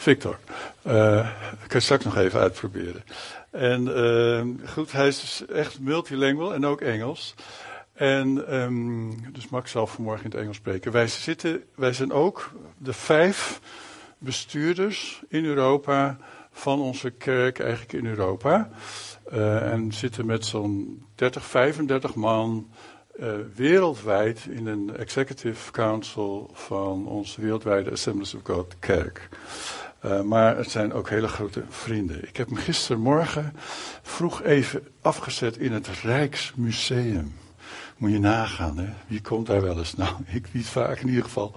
Victor. Uh, ik kan straks nog even uitproberen. En uh, goed, hij is dus echt multilingual en ook Engels. En um, dus Max zal vanmorgen in het Engels spreken. Wij, zitten, wij zijn ook de vijf bestuurders in Europa van onze kerk eigenlijk in Europa. Uh, en zitten met zo'n 30, 35 man uh, wereldwijd in een executive council van onze wereldwijde Assemblies of God kerk. Uh, maar het zijn ook hele grote vrienden. Ik heb hem gistermorgen vroeg even afgezet in het Rijksmuseum. Moet je nagaan, hè? Wie komt daar wel eens? Nou, ik niet vaak in ieder geval.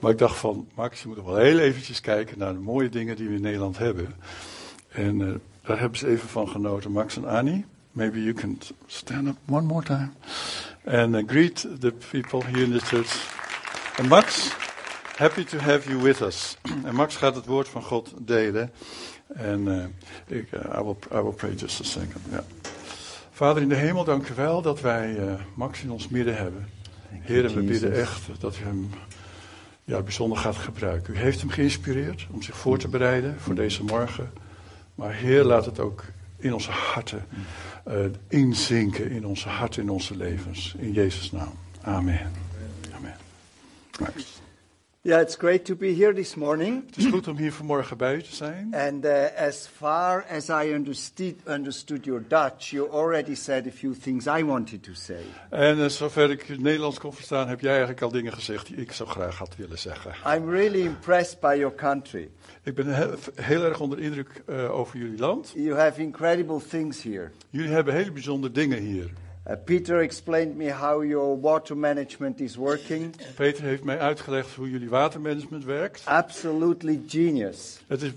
Maar ik dacht van, Max, je moet nog wel heel eventjes kijken naar de mooie dingen die we in Nederland hebben. En uh, daar hebben ze even van genoten, Max en Annie. Maybe you can stand up one more time. And uh, greet the people here in the church. En Max, happy to have you with us. en Max gaat het woord van God delen. En uh, ik, uh, I, will, I will pray just a second. Yeah. Vader in de hemel, dank u wel dat wij uh, Max in ons midden hebben. Heer, we bidden echt dat u hem ja, bijzonder gaat gebruiken. U heeft hem geïnspireerd om zich voor te bereiden voor deze morgen. Maar Heer, laat het ook in onze harten uh, inzinken, in onze harten, in onze levens. In Jezus' naam. Amen. Amen. Max. Yeah, it's great to be here this morning. Het is goed om hier vanmorgen bij u te zijn. And uh, as far as I understood, understood your Dutch, you already said a few things I wanted to say. En uh, zover ik het Nederlands kon verstaan, heb jij eigenlijk al dingen gezegd die ik zo graag had willen zeggen. I'm really impressed by your country. Ik ben heel, heel erg onder indruk uh, over jullie land. You have incredible things here. Jullie hebben hele bijzondere dingen hier. Uh, Peter explained me how your water management is working. Peter heeft mij uitgelegd hoe jullie watermanagement werkt. Absolutely genius. Het is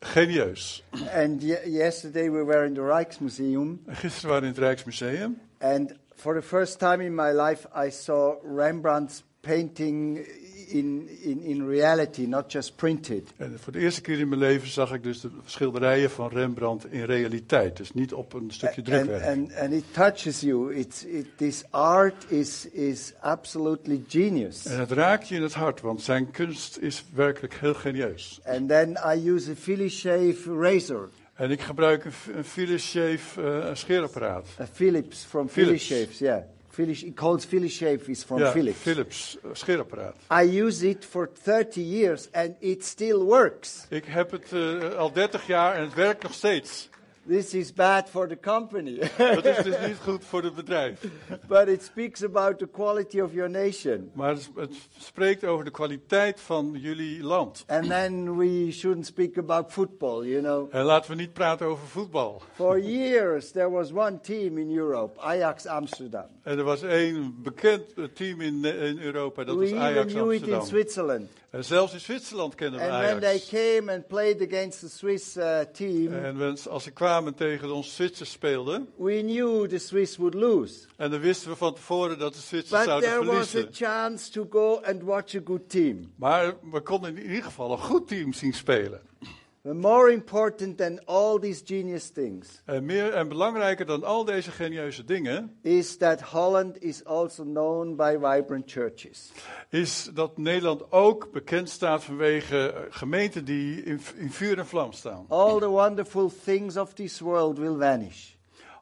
genieus. And yesterday we were in the Rijksmuseum. Gisteren waren we in het Rijksmuseum. And for the first time in my life I saw Rembrandt's painting in, in, in reality, not just printed. En voor de eerste keer in mijn leven zag ik dus de schilderijen van Rembrandt in realiteit, dus niet op een stukje drukwerk. And, and, and it touches you. It's, it, this art is, is absolutely genius. En het raakt je in het hart, want zijn kunst is werkelijk heel genieus. And then I use a Philips shave razor. En ik gebruik een, een Philips shave uh, scheerapparaat. A Philips from Philips, Philips shaves, yeah. Philips, it calls Philips shave is from ja, Philips. Philips scheerapparaat. I use it for 30 years and it still works. Ik heb het uh, al 30 jaar en het werkt nog steeds. This is bad for the company. Dat is dus niet goed voor het bedrijf. But it speaks about the quality of your nation. Maar het, spreekt over de kwaliteit van jullie land. And then we shouldn't speak about football, you know. En laten we niet praten over voetbal. For years there was one team in Europe, Ajax Amsterdam. En er was één bekend team in, in Europa, dat we was Ajax even knew Amsterdam. it in Switzerland. En zelfs in Zwitserland kennen we And Ajax. when they came and played against the Swiss uh, team, En when, als ze kwamen tegen ons Zwitsers speelden, we knew the Swiss would lose. en dan wisten we van tevoren dat de Zwitsers But zouden there was a verliezen. chance to go and watch a good team. Maar we konden in ieder geval een goed team zien spelen. More important than all these genius things En meer en belangrijker dan al deze genieuze dingen, is that Holland is also known by vibrant churches. is dat Nederland ook bekend staat vanwege eh, gemeenten die in, in vuur en vlam staan. All the wonderful things of this world will vanish.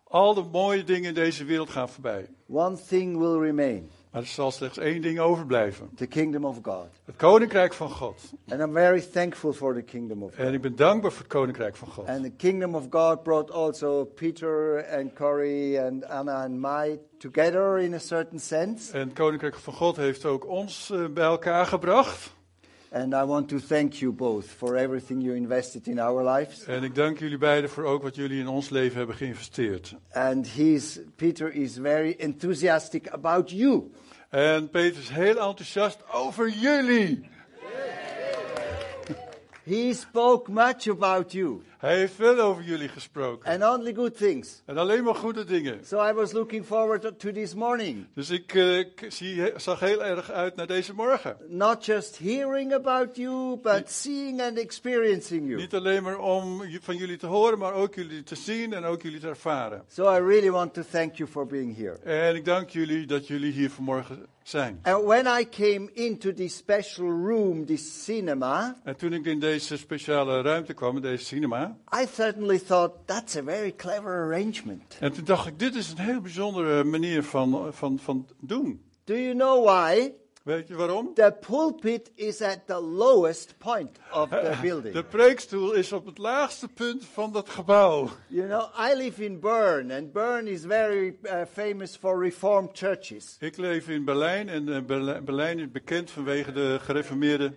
Al de mooie dingen in deze wereld gaan voorbij. One thing will remain Maar er zal slechts één ding overblijven. the kingdom of God. Het koninkrijk van God. And I'm very thankful for the kingdom of En God. ik ben dankbaar voor het koninkrijk van God. And the kingdom of God brought also Peter and Corey and Anna and Mai together in a certain sense. En het koninkrijk van God heeft ook ons eh, bij elkaar gebracht. And I want to thank you both for everything you invested in our lives. En ik dank jullie beiden voor ook wat jullie in ons leven hebben geïnvesteerd. And he's, Peter is very enthusiastic about you. En Peter is heel enthousiast over jullie. He spoke much about you Hij heeft veel over jullie gesproken. and only good things. En alleen maar goede dingen. So I was looking forward to this morning. Dus ik eh, k- zie, zag heel erg uit naar deze morgen. Not just hearing about you, but seeing and experiencing you. Niet alleen maar om van jullie te horen, maar ook jullie te zien en ook jullie te ervaren. So I really want to thank you for being here. En ik dank jullie dat jullie hier vanmorgen zijn. And when I came into this special room, this cinema, En toen ik in deze speciale ruimte kwam, deze cinema, I suddenly thought that's a very clever arrangement. en toen dacht ik, dit is een heel bijzondere manier van, van, van doen. Do you know why? Weet je waarom? The pulpit is at the lowest point of the building. De preekstoel is op het laagste punt van dat gebouw. You know, I live in Bern, and Bern is very uh, famous for Reformed churches. Ik leef in Berlijn en Berlijn, Berlijn is bekend vanwege de gereformeerde...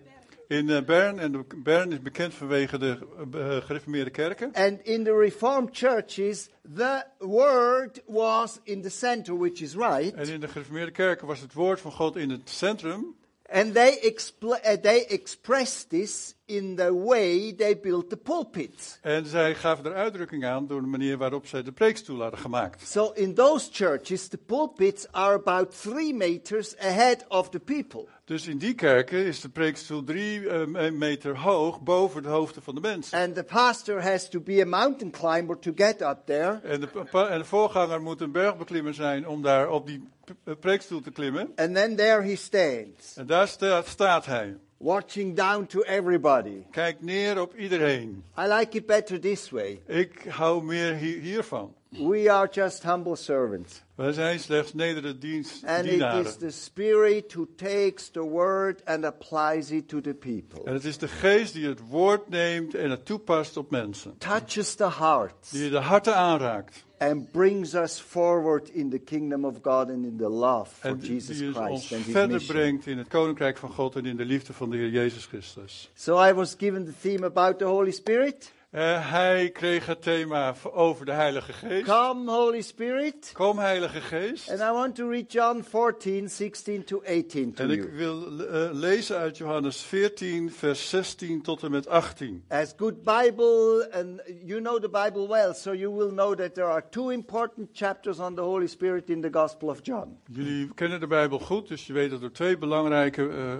In eh, Bern, en Bern is bekend vanwege de eh, gereformeerde kerken. And in the Reformed churches, the word was in the center, which is right. En in de gereformeerde kerken was het woord van God in het centrum. And they, expl- they expressed this in the way they built the pulpits. En zij gaven er uitdrukking aan door de manier waarop zij de preekstoel hadden gemaakt. So in those churches, the pulpits are about three meters ahead of the people. Dus in die kerken is de preekstoel drie eh, meter hoog boven de hoofden van de mensen. And the pastor has to be a mountain climber to get up there. En de, pa- en de voorganger moet een bergbeklimmer zijn om daar op die eh, preekstoel te klimmen. And then there he stands, En daar staat, staat hij. watching down to everybody. Kijkt neer op iedereen. I like it better this way. Ik hou meer hi- hiervan. We are just humble servants. Wij zijn slechts nederige dienst, And it dienaren. is the Spirit who takes the word and applies it to the En people. het is de geest die het woord neemt en het toepast op mensen. Touches the hearts Die de harten aanraakt. and brings us forward in the kingdom of God and in the love for En Jesus die ons Christ and his verder mission. brengt in het koninkrijk van God en in de liefde van de Heer Jezus Christus. So I was given the theme about the Holy Spirit. Eh, hij kreeg het thema over de Heilige Geest. Come, Holy Spirit. Kom, Heilige Geest. And I want to read John 14, 16 to 18 to En ik you. wil eh, lezen uit Johannes 14, vers 16 tot en met 18. As good Bible, and you know the Bible well, so you will know that there are two important chapters on the Holy Spirit in the Gospel of John. Jullie kennen de Bijbel goed, dus je weet dat er twee belangrijke eh,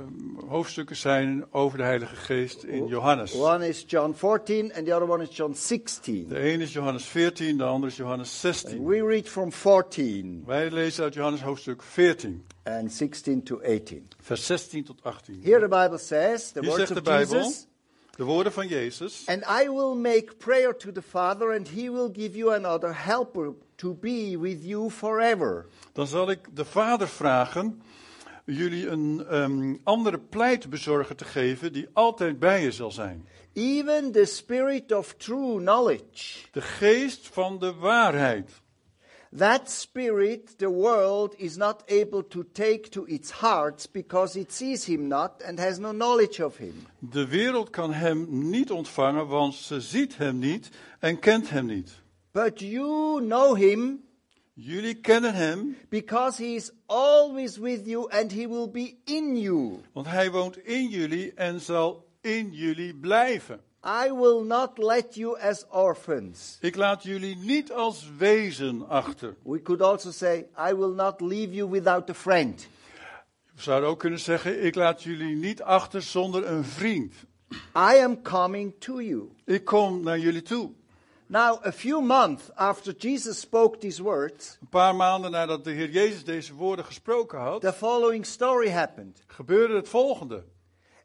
hoofdstukken zijn over de Heilige Geest in Johannes. One is John 14, and the other one is John 16. De ene is Johannes 14, de andere is Johannes And 16. we read from 14 Wij lezen uit Johannes hoofdstuk 14, and 16 to 18. vers 16 tot 18. Here the Bible says, the Hier words zegt de of Bijbel, Jesus. de woorden van Jezus. And I will make prayer to the Father, and he will give you another helper to be with you forever. Dan zal ik de Vader vragen jullie een ehm, andere pleitbezorger te geven die altijd bij je zal zijn. Even the Spirit of true knowledge. De geest van de waarheid. That Spirit the world is not able to take to its hearts because it sees him not and has no knowledge of him. De wereld kan hem niet ontvangen, want ze ziet hem niet en kent hem niet. But you know him Jullie kennen hem, because he is always with you and he will be in you. want hij woont in jullie en zal in jullie blijven. I will not let you as orphans. Ik laat jullie niet als wezen achter. We could also say, I will not leave you without a friend. We zouden ook kunnen zeggen, ik laat jullie niet achter zonder een vriend. I am coming to you. Ik kom naar jullie toe. Now, a few months after Jesus spoke these words, Een paar maanden nadat de Heer Jezus deze woorden gesproken had, the following story happened. gebeurde het volgende.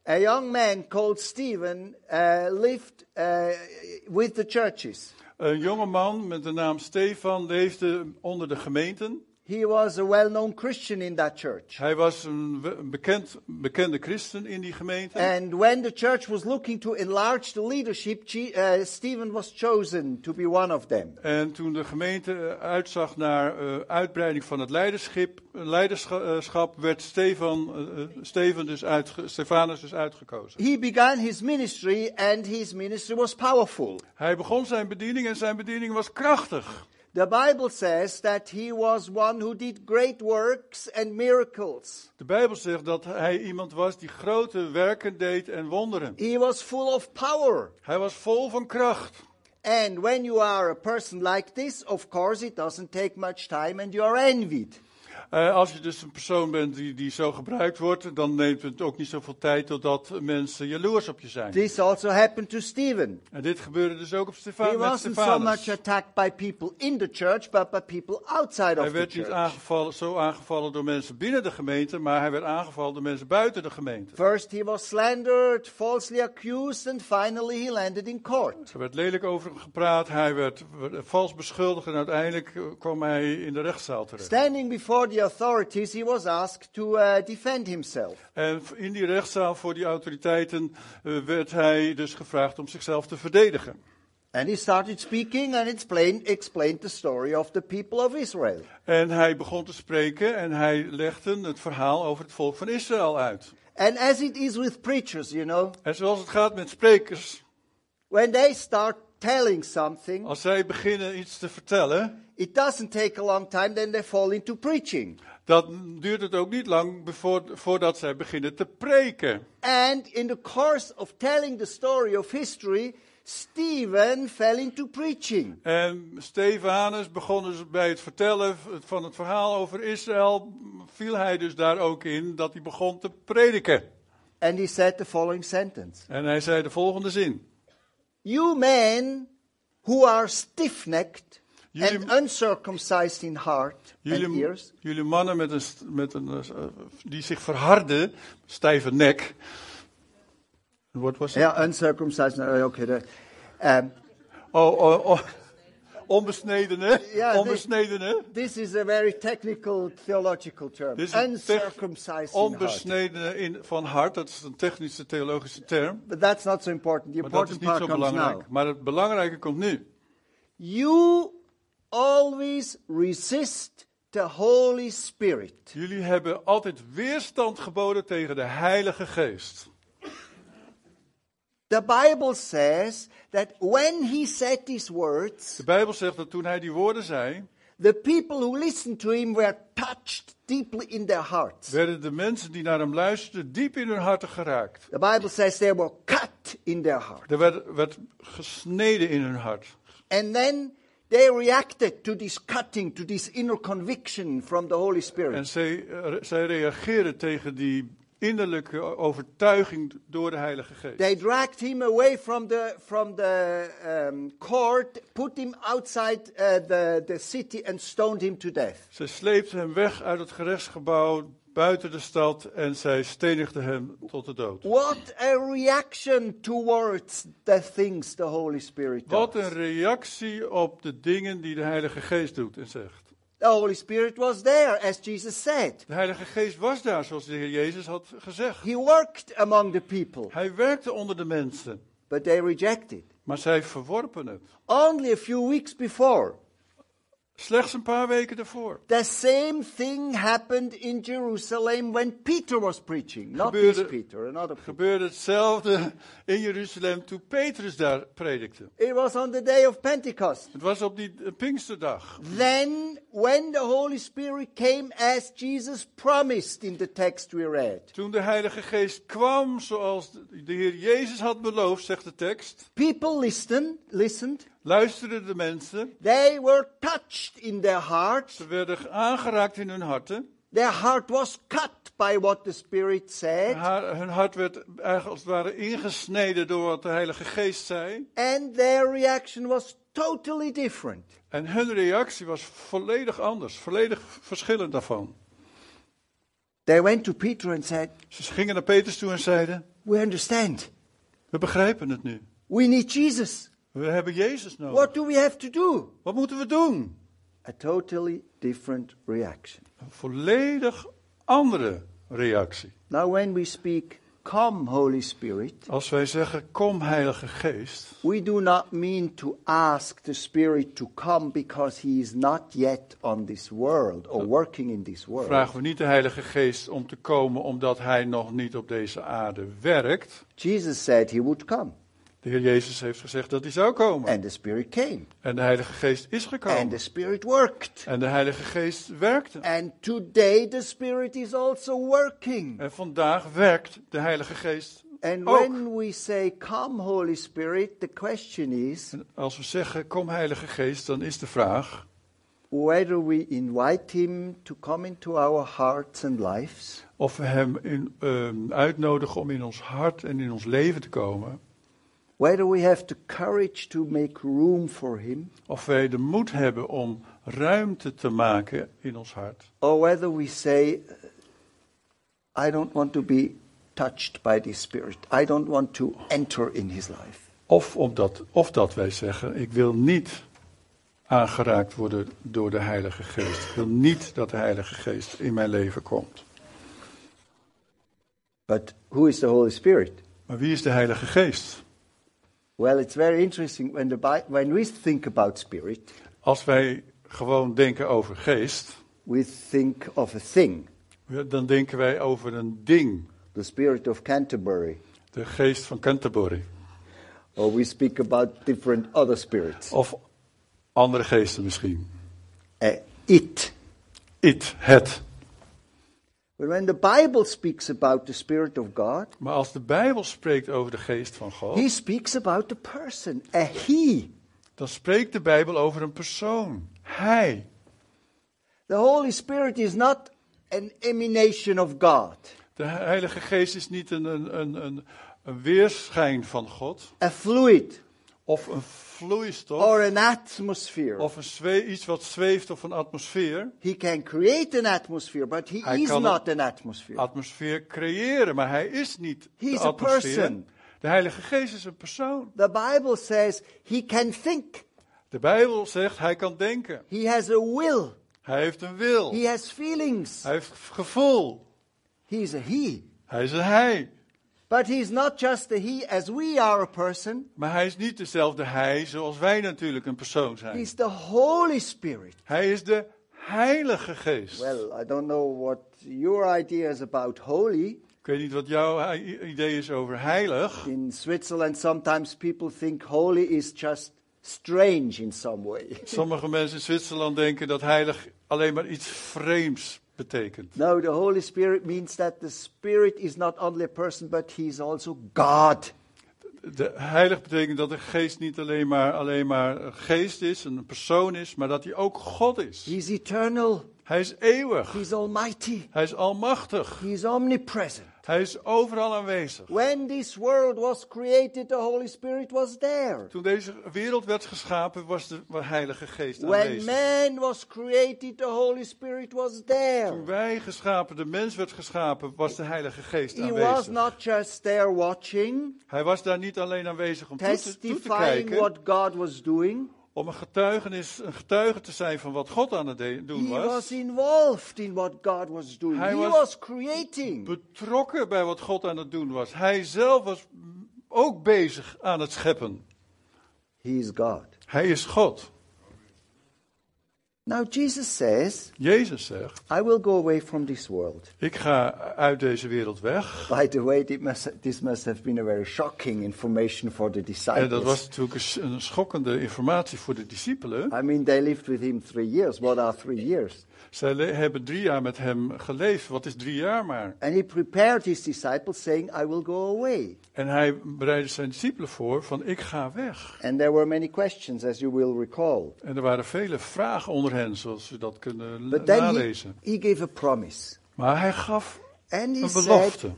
A young man called Stephen uh, lived uh, with the churches. Een jonge man met de naam Stefan leefde onder de gemeenten. He was a well known Christian in that church. Hij was een bekend, bekende christen in die gemeente. And when the church was looking to enlarge the leadership, uh, Stephen was chosen to be one of them. En toen de gemeente eh, uitzag naar eh, uitbreiding van het leiderschap, leiderschap werd Stefan, eh, Steven dus uitge, Stefanus dus uitgekozen. He began his ministry, and his ministry was powerful. Hij begon zijn bediening en zijn bediening was krachtig. The Bible says that he was one who did great works and miracles. De Bijbel zegt dat hij iemand was die grote werken deed en wonderen. He was full of power. Hij was vol van kracht. And when you are a person like this, of course, it doesn't take much time and you are envied. Eh, als je dus een persoon bent die, die zo gebruikt wordt, dan neemt het ook niet zoveel tijd totdat mensen jaloers op je zijn. This also happened to Stephen. En dit gebeurde dus ook op He Stefa met wasn't so much Stefanus. attacked by people in the church, but by people outside Hij of the werd niet church. aangevallen, zo aangevallen door mensen binnen de gemeente, maar hij werd aangevallen door mensen buiten de gemeente. First, he was slandered, falsely accused, and finally he landed in court. Er werd lelijk over hem gepraat, hij werd, vals beschuldigd en uiteindelijk eh, kwam hij in de rechtszaal terecht. Standing before the authorities, he was asked to uh, defend himself. En in die rechtszaal voor die autoriteiten eh, werd hij dus gevraagd om zichzelf te verdedigen. And he started speaking and explained, explained the story of the people of Israel. En hij begon te spreken en hij legde het verhaal over het volk van Israël uit. And as it is with preachers, you know, En zoals het gaat met sprekers, when they start telling something, als zij beginnen iets te vertellen, it doesn't take a long time, then they fall into preaching. dan duurt het ook niet lang voordat zij beginnen te preken. And in the course of telling the story of history, Stephen fell into preaching. En Stefanus begon dus bij het vertellen van het verhaal over Israël, viel hij dus daar ook in dat hij begon te prediken. And he said the following sentence En hij zei de volgende zin. You men who are stiff necked Jullie- and uncircumcised in heart and Jullie, ears, jullie mannen met een, met een, eh, die zich verharden, stijve nek. Wat was het? yeah, uncircumcised, uh, okay, the, um, Oh, oh, oh. Onbesnedene. Dit- Onbesnedene. this is a very technical theological term. Dit is een tech- Uncircumcised. Onbesnedene in, van hart, dat is een technische theologische term. But that's not so important. The Maar dat is important niet part zo comes now. belangrijk. Maar het belangrijke komt nu. You always resist the Holy Spirit. Jullie hebben altijd weerstand geboden tegen de Heilige Geest. The Bible says that when he said these words, De Bijbel zegt dat toen hij die woorden zei, the people who listened to him were touched deeply in their hearts. werden de mensen die naar hem luisterden diep in hun harten geraakt. The Bible says they were cut in their heart. Er werd, werd gesneden in hun hart. And then they reacted to this cutting, to this inner conviction from the Holy En Spirit. zij, eh, zij reageerden tegen die innerlijke overtuiging door de Heilige Geest. They dragged him away from the, from the um, court, put him outside uh, the, the city, and stoned him to death. Zij sleepten hem weg uit het gerechtsgebouw buiten de stad en zij stenigden hem tot de dood. What a reaction towards the things the Holy Spirit Wat does. een reactie op de dingen die de Heilige Geest doet en zegt. The Holy Spirit was there, as Jesus said. De Heilige Geest was daar, zoals de Heer Jezus had gezegd. He worked among the people, Hij werkte onder de mensen, but they rejected. maar zij verworpen het. Only a few weeks before, Slechts een paar weken daarvoor. the same thing happened in Jerusalem when Peter was preaching. Not Gebeurde- Peter, another Peter. Gebeurde hetzelfde in Jeruzalem toen Petrus daar predikte. It was on the day of Pentecost. Het was op die eh, Pinksterdag. Then, when the Holy Spirit came as Jesus promised in the text we read, Toen de Heilige Geest kwam, zoals de de Heer Jezus had beloofd, zegt de tekst, people listened, listened. Luisterden de mensen. They were touched in their hearts. Ze werden aangeraakt in hun harten. Their heart was cut by what the Spirit said, Haar- hun hart werd eigenlijk als het ware ingesneden door wat de Heilige Geest zei. and their reaction was totally different. En hun reactie was volledig anders, volledig verschillend daarvan. They went to Peter and said, Ze gingen naar Petrus toe en zeiden: We understand. We begrijpen het nu. We need Jesus. We hebben Jezus nodig. What do we have to do? Wat moeten we doen? A totally different reaction. Een volledig andere reactie. Now, when we speak, Come, Holy Spirit, Als wij zeggen: Kom, Heilige Geest. we do not mean to ask the Spirit to come because He is not yet on this world or working in this world. Vragen we niet de Heilige Geest om te komen omdat Hij nog niet op deze aarde werkt. Jesus said He would come, De Heer Jezus heeft gezegd dat Hij zou komen. and the Spirit came, En de Heilige Geest is and gekomen. the Spirit worked. En de Heilige Geest werkte. And today the Spirit is also working. En vandaag werkt de Heilige Geest And ook. when we say, Come, Holy Spirit, the question is, En als we zeggen: Kom, Heilige Geest, dan is de vraag: whether we invite him to come into our hearts and lives, Of we hem in, ehm, uitnodigen om in ons hart en in ons leven te komen. Whether we have the courage to make room for him, Of wij de moed hebben om ruimte te maken in ons hart. or whether we say, I don't want to be touched by this spirit. I don't want to enter in his life. Of, omdat, of dat wij zeggen, ik wil niet aangeraakt worden door de Heilige Geest. Ik wil niet dat de Heilige Geest in mijn leven komt. But who is the Holy Spirit? Maar wie is de Heilige Geest? Well, it's very interesting when, the, when we think about spirit, Als wij gewoon denken over geest, we think of a thing, dan denken wij over een ding. the spirit of Canterbury, De geest van Canterbury. or we speak about different other spirits. Of andere geesten misschien. Uh, it. It, het. But when the Bible speaks about the Spirit of God, Maar als de Bijbel spreekt over de geest van he God, speaks about the person, a he. dan spreekt de Bijbel over een persoon. Hij. The Holy Spirit is not an emanation of God, De Heilige Geest is niet een, een, een, een, een weerschijn van God. a fluid, Of een vloeistof. or an atmosphere. Of een zwe- iets wat zweeft of een atmosfeer. He can create an atmosphere, but he Hij is not an atmosphere. Atmosfeer creëren, maar hij is niet He's de a atmosfeer. person. De Heilige Geest is een persoon. The Bible says he can think, De Bijbel zegt hij kan denken. he has a will, Hij heeft een wil. he has feelings. Hij heeft gevoel. He's a he. Hij is een hij. But he's not just a he as we are a person, Maar hij is niet dezelfde hij zoals wij natuurlijk een persoon zijn. he's the Holy Spirit. Hij is de Heilige Geest. Well, I don't know what your idea is about holy. Ik weet niet wat jouw idee is over heilig. In Switzerland, sometimes people think holy is just strange in some way. Sommige mensen in Zwitserland denken dat heilig alleen maar iets vreemds betekent. no, the Holy Spirit means that the Spirit is not only a person, but he is also God. De heilig betekent dat de geest niet alleen maar, alleen maar een geest is, een persoon is, maar dat hij ook God is. He's eternal, Hij is eeuwig. he's almighty, Hij is almachtig. he's omnipresent. Hij is overal aanwezig. When this world was created, the Holy Spirit was there. Toen deze wereld werd geschapen, was de Heilige Geest When aanwezig. man was created, the Holy Spirit was Toen there. wij geschapen, de mens werd geschapen, was de Heilige Geest He was aanwezig. not just there watching, Hij was daar niet alleen aanwezig om toe te, toe te testifying kijken, what God was doing. Om een, getuigenis, een getuige te zijn van wat God aan het doen He was. was involved in what God was doing. Hij He was was creating. Betrokken bij wat God aan het doen was. Hij zelf was ook bezig aan het scheppen. He is God. Hij is God. Now Jesus says, Jezus zegt, I will go away from this world. ik ga uit deze wereld weg. By the way, this must, this must have been a very shocking information for the En disciples. dat was natuurlijk een, schokkende informatie voor de discipelen. I mean, they lived with him three years. What are three years? Zij hebben drie jaar met hem geleefd. Wat is drie jaar maar? And he prepared his disciples, saying, I will go away. En hij bereidde zijn discipelen voor van ik ga weg. And there were many questions, as you will recall. En er waren vele vragen onder hen, zoals we dat kunnen But then he, nalezen. he gave a promise. Maar hij gaf And he een said, belofte.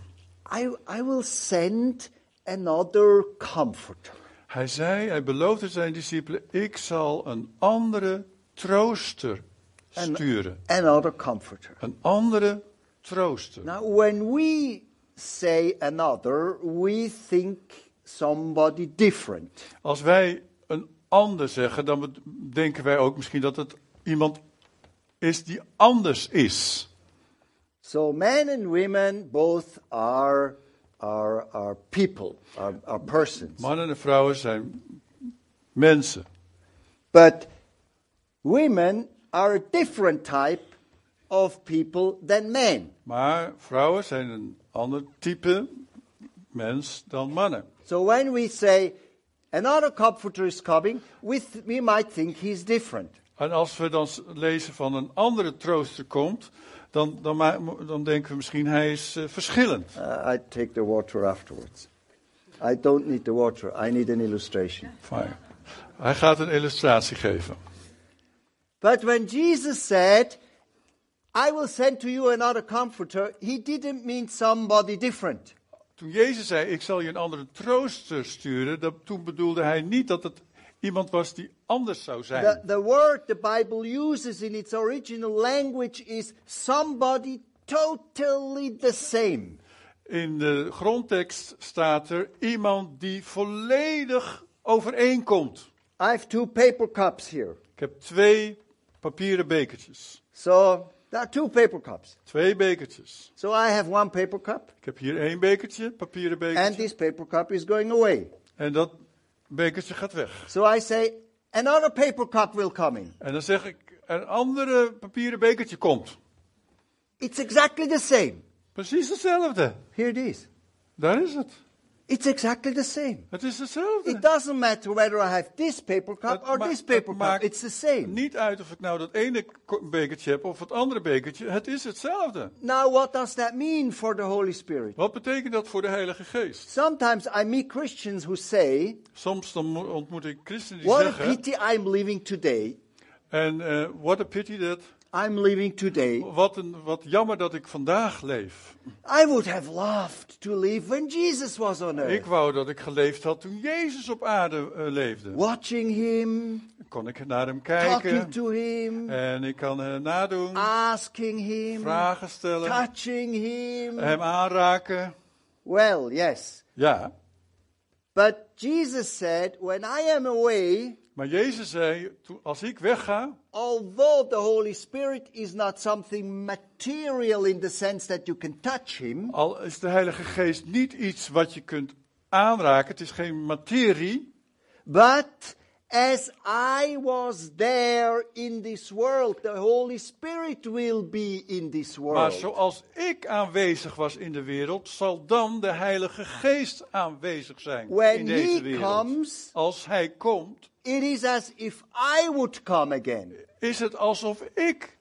I, I will send another comforter. Hij zei, hij beloofde zijn discipelen, ik zal een andere trooster En- sturen. Another comforter. Een andere trooster. Now, when we say another, we think somebody different. Als wij een ander zeggen, dan denken wij ook misschien dat het iemand is die anders is. So, men and women both are, are, are people, are, are persons. Mannen en vrouwen zijn mensen. But women are a different type of people than men. Maar vrouwen zijn een ander type mens dan mannen. So when we say another comforter is coming, we, th- we might think he's different. En als we dan lezen van een andere trooster komt, dan, dan, dan denken we misschien hij is eh, verschillend. Uh, I take the water afterwards. I don't need the water, I need an illustration. Fijn. Hij gaat een illustratie geven. But when Jesus said, I will send to you another comforter, he didn't mean somebody different. Toen Jezus zei, ik zal je een andere trooster sturen, dat, toen bedoelde hij niet dat het iemand was die anders zou zijn. The, the word the Bible uses in its original language is somebody totally the same. In de grondtekst staat er iemand die volledig overeenkomt. I have two paper cups here. Ik heb twee papieren bekertjes. So there are two paper cups. Twee bekertjes. So I have one paper cup, Ik heb hier één bekertje, papieren and bekertje. this paper cup is going away. En dat bekertje gaat weg. So I say, another paper cup will come in. En dan zeg ik, een andere papieren bekertje komt. It's exactly the same. Precies hetzelfde. Here it is. Daar is het. It's exactly the same. Het is hetzelfde. It doesn't matter whether I have this paper cup Het or this paper cup. It's the same. Niet uit of ik nou dat ene bekertje heb of het andere bekertje. Het is hetzelfde. Now, what does that mean for the Holy Spirit? Wat betekent dat voor de Heilige Geest? Sometimes I meet Christians who say, Soms dan ontmoet ik christenen die What a zeggen. pity I'm living today. En eh what a pity that. I'm living today. Wat, een, wat jammer dat ik vandaag leef. I would have loved to live when Jesus was on Ik earth. wou dat ik geleefd had toen Jezus op aarde eh, leefde. Watching him, Kon ik naar hem talking kijken. to him, En ik kan eh, nadoen. asking him, Vragen stellen. touching him. Hem aanraken. Well, yes. Ja. But Jesus said, When I am away, Maar Jezus zei, toen- als ik wegga, although the Holy Spirit is not something material in the sense that you can touch him, al is de Heilige Geest niet iets wat je kunt aanraken, het is geen materie, but as I was there in this world, the Holy Spirit will be in this maar world. zoals ik aanwezig was in de wereld, zal dan de Heilige Geest aanwezig zijn in When deze he wereld. comes, Als Hij komt, it is as if I would come again. is het alsof ik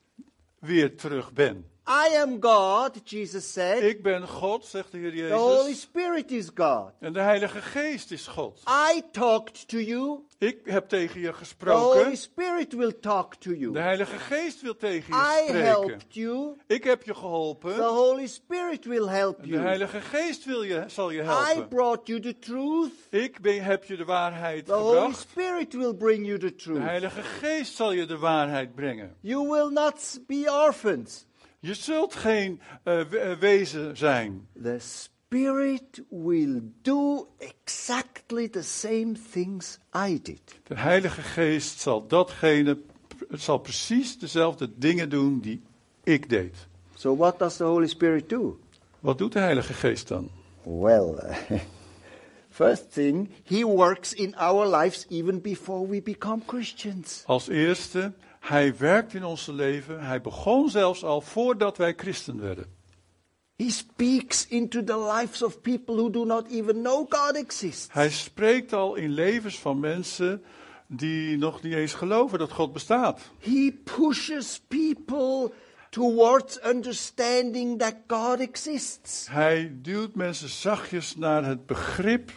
weer terug ben. I am God, Jesus said. Ik ben God, zegt de Heer The Holy Jezus, Spirit is God. en de Heilige Geest is God. I talked to you. Ik heb tegen je The Holy gesproken, Spirit will talk to de you. Heilige Geest wil tegen je I spreken. helped you. Ik heb je The geholpen, Holy Spirit will help en de you. Heilige Geest wil je, zal je I helpen. brought you the truth. Ik ben, heb je de waarheid The Holy gebracht. Spirit will bring you the De truth. Heilige Geest zal je de waarheid brengen. You will not be orphans. Je zult geen eh, eh, wezen zijn. The Spirit will do exactly the same things I did. De Heilige Geest zal datgene, het zal precies dezelfde dingen doen die ik deed. So, what does the Holy Spirit do? Wat doet de Heilige Geest dan? Well, first thing, He works in our lives even before we become Christians. Als eerste, Hij werkt in ons leven. Hij begon zelfs al voordat wij christen werden. He speaks into the lives of people who do not even know God exists. Hij spreekt al in levens van mensen die nog niet eens geloven dat God bestaat. He pushes people towards understanding that God exists. Hij duwt mensen zachtjes naar het begrip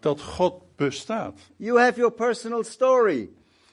dat God bestaat. You have your personal story.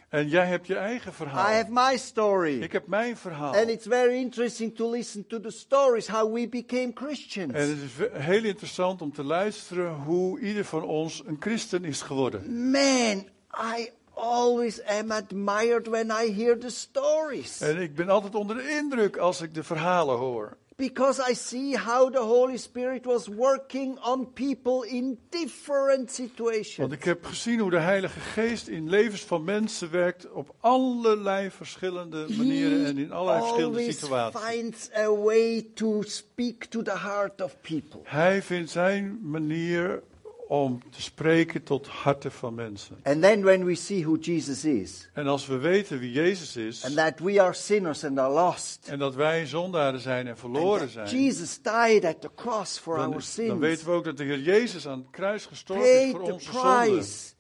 En jij hebt je eigen I verhaal. have my story. Ik heb mijn verhaal. And it's very interesting to listen to the stories how we became Christians. En het is heel interessant om te luisteren hoe ieder van ons een christen is geworden. Man, I always am admired when I hear the stories. En ik ben altijd onder de indruk als ik de verhalen hoor. Because I see how the Holy Spirit was working on people in different situations. Want ik heb gezien hoe de Heilige Geest in levens van mensen werkt op allerlei verschillende manieren en in allerlei verschillende situaties. finds a way to speak to the heart of people. Hij vindt zijn manier om te spreken tot harten van mensen. And then when we see who Jesus is, En als we weten wie Jezus is and that we are sinners and are lost, en dat wij zondaren zijn en verloren zijn, Jesus died at the cross for dan, our dan sins, weten we ook dat de Heer Jezus aan het kruis gestorven is voor onze zonden.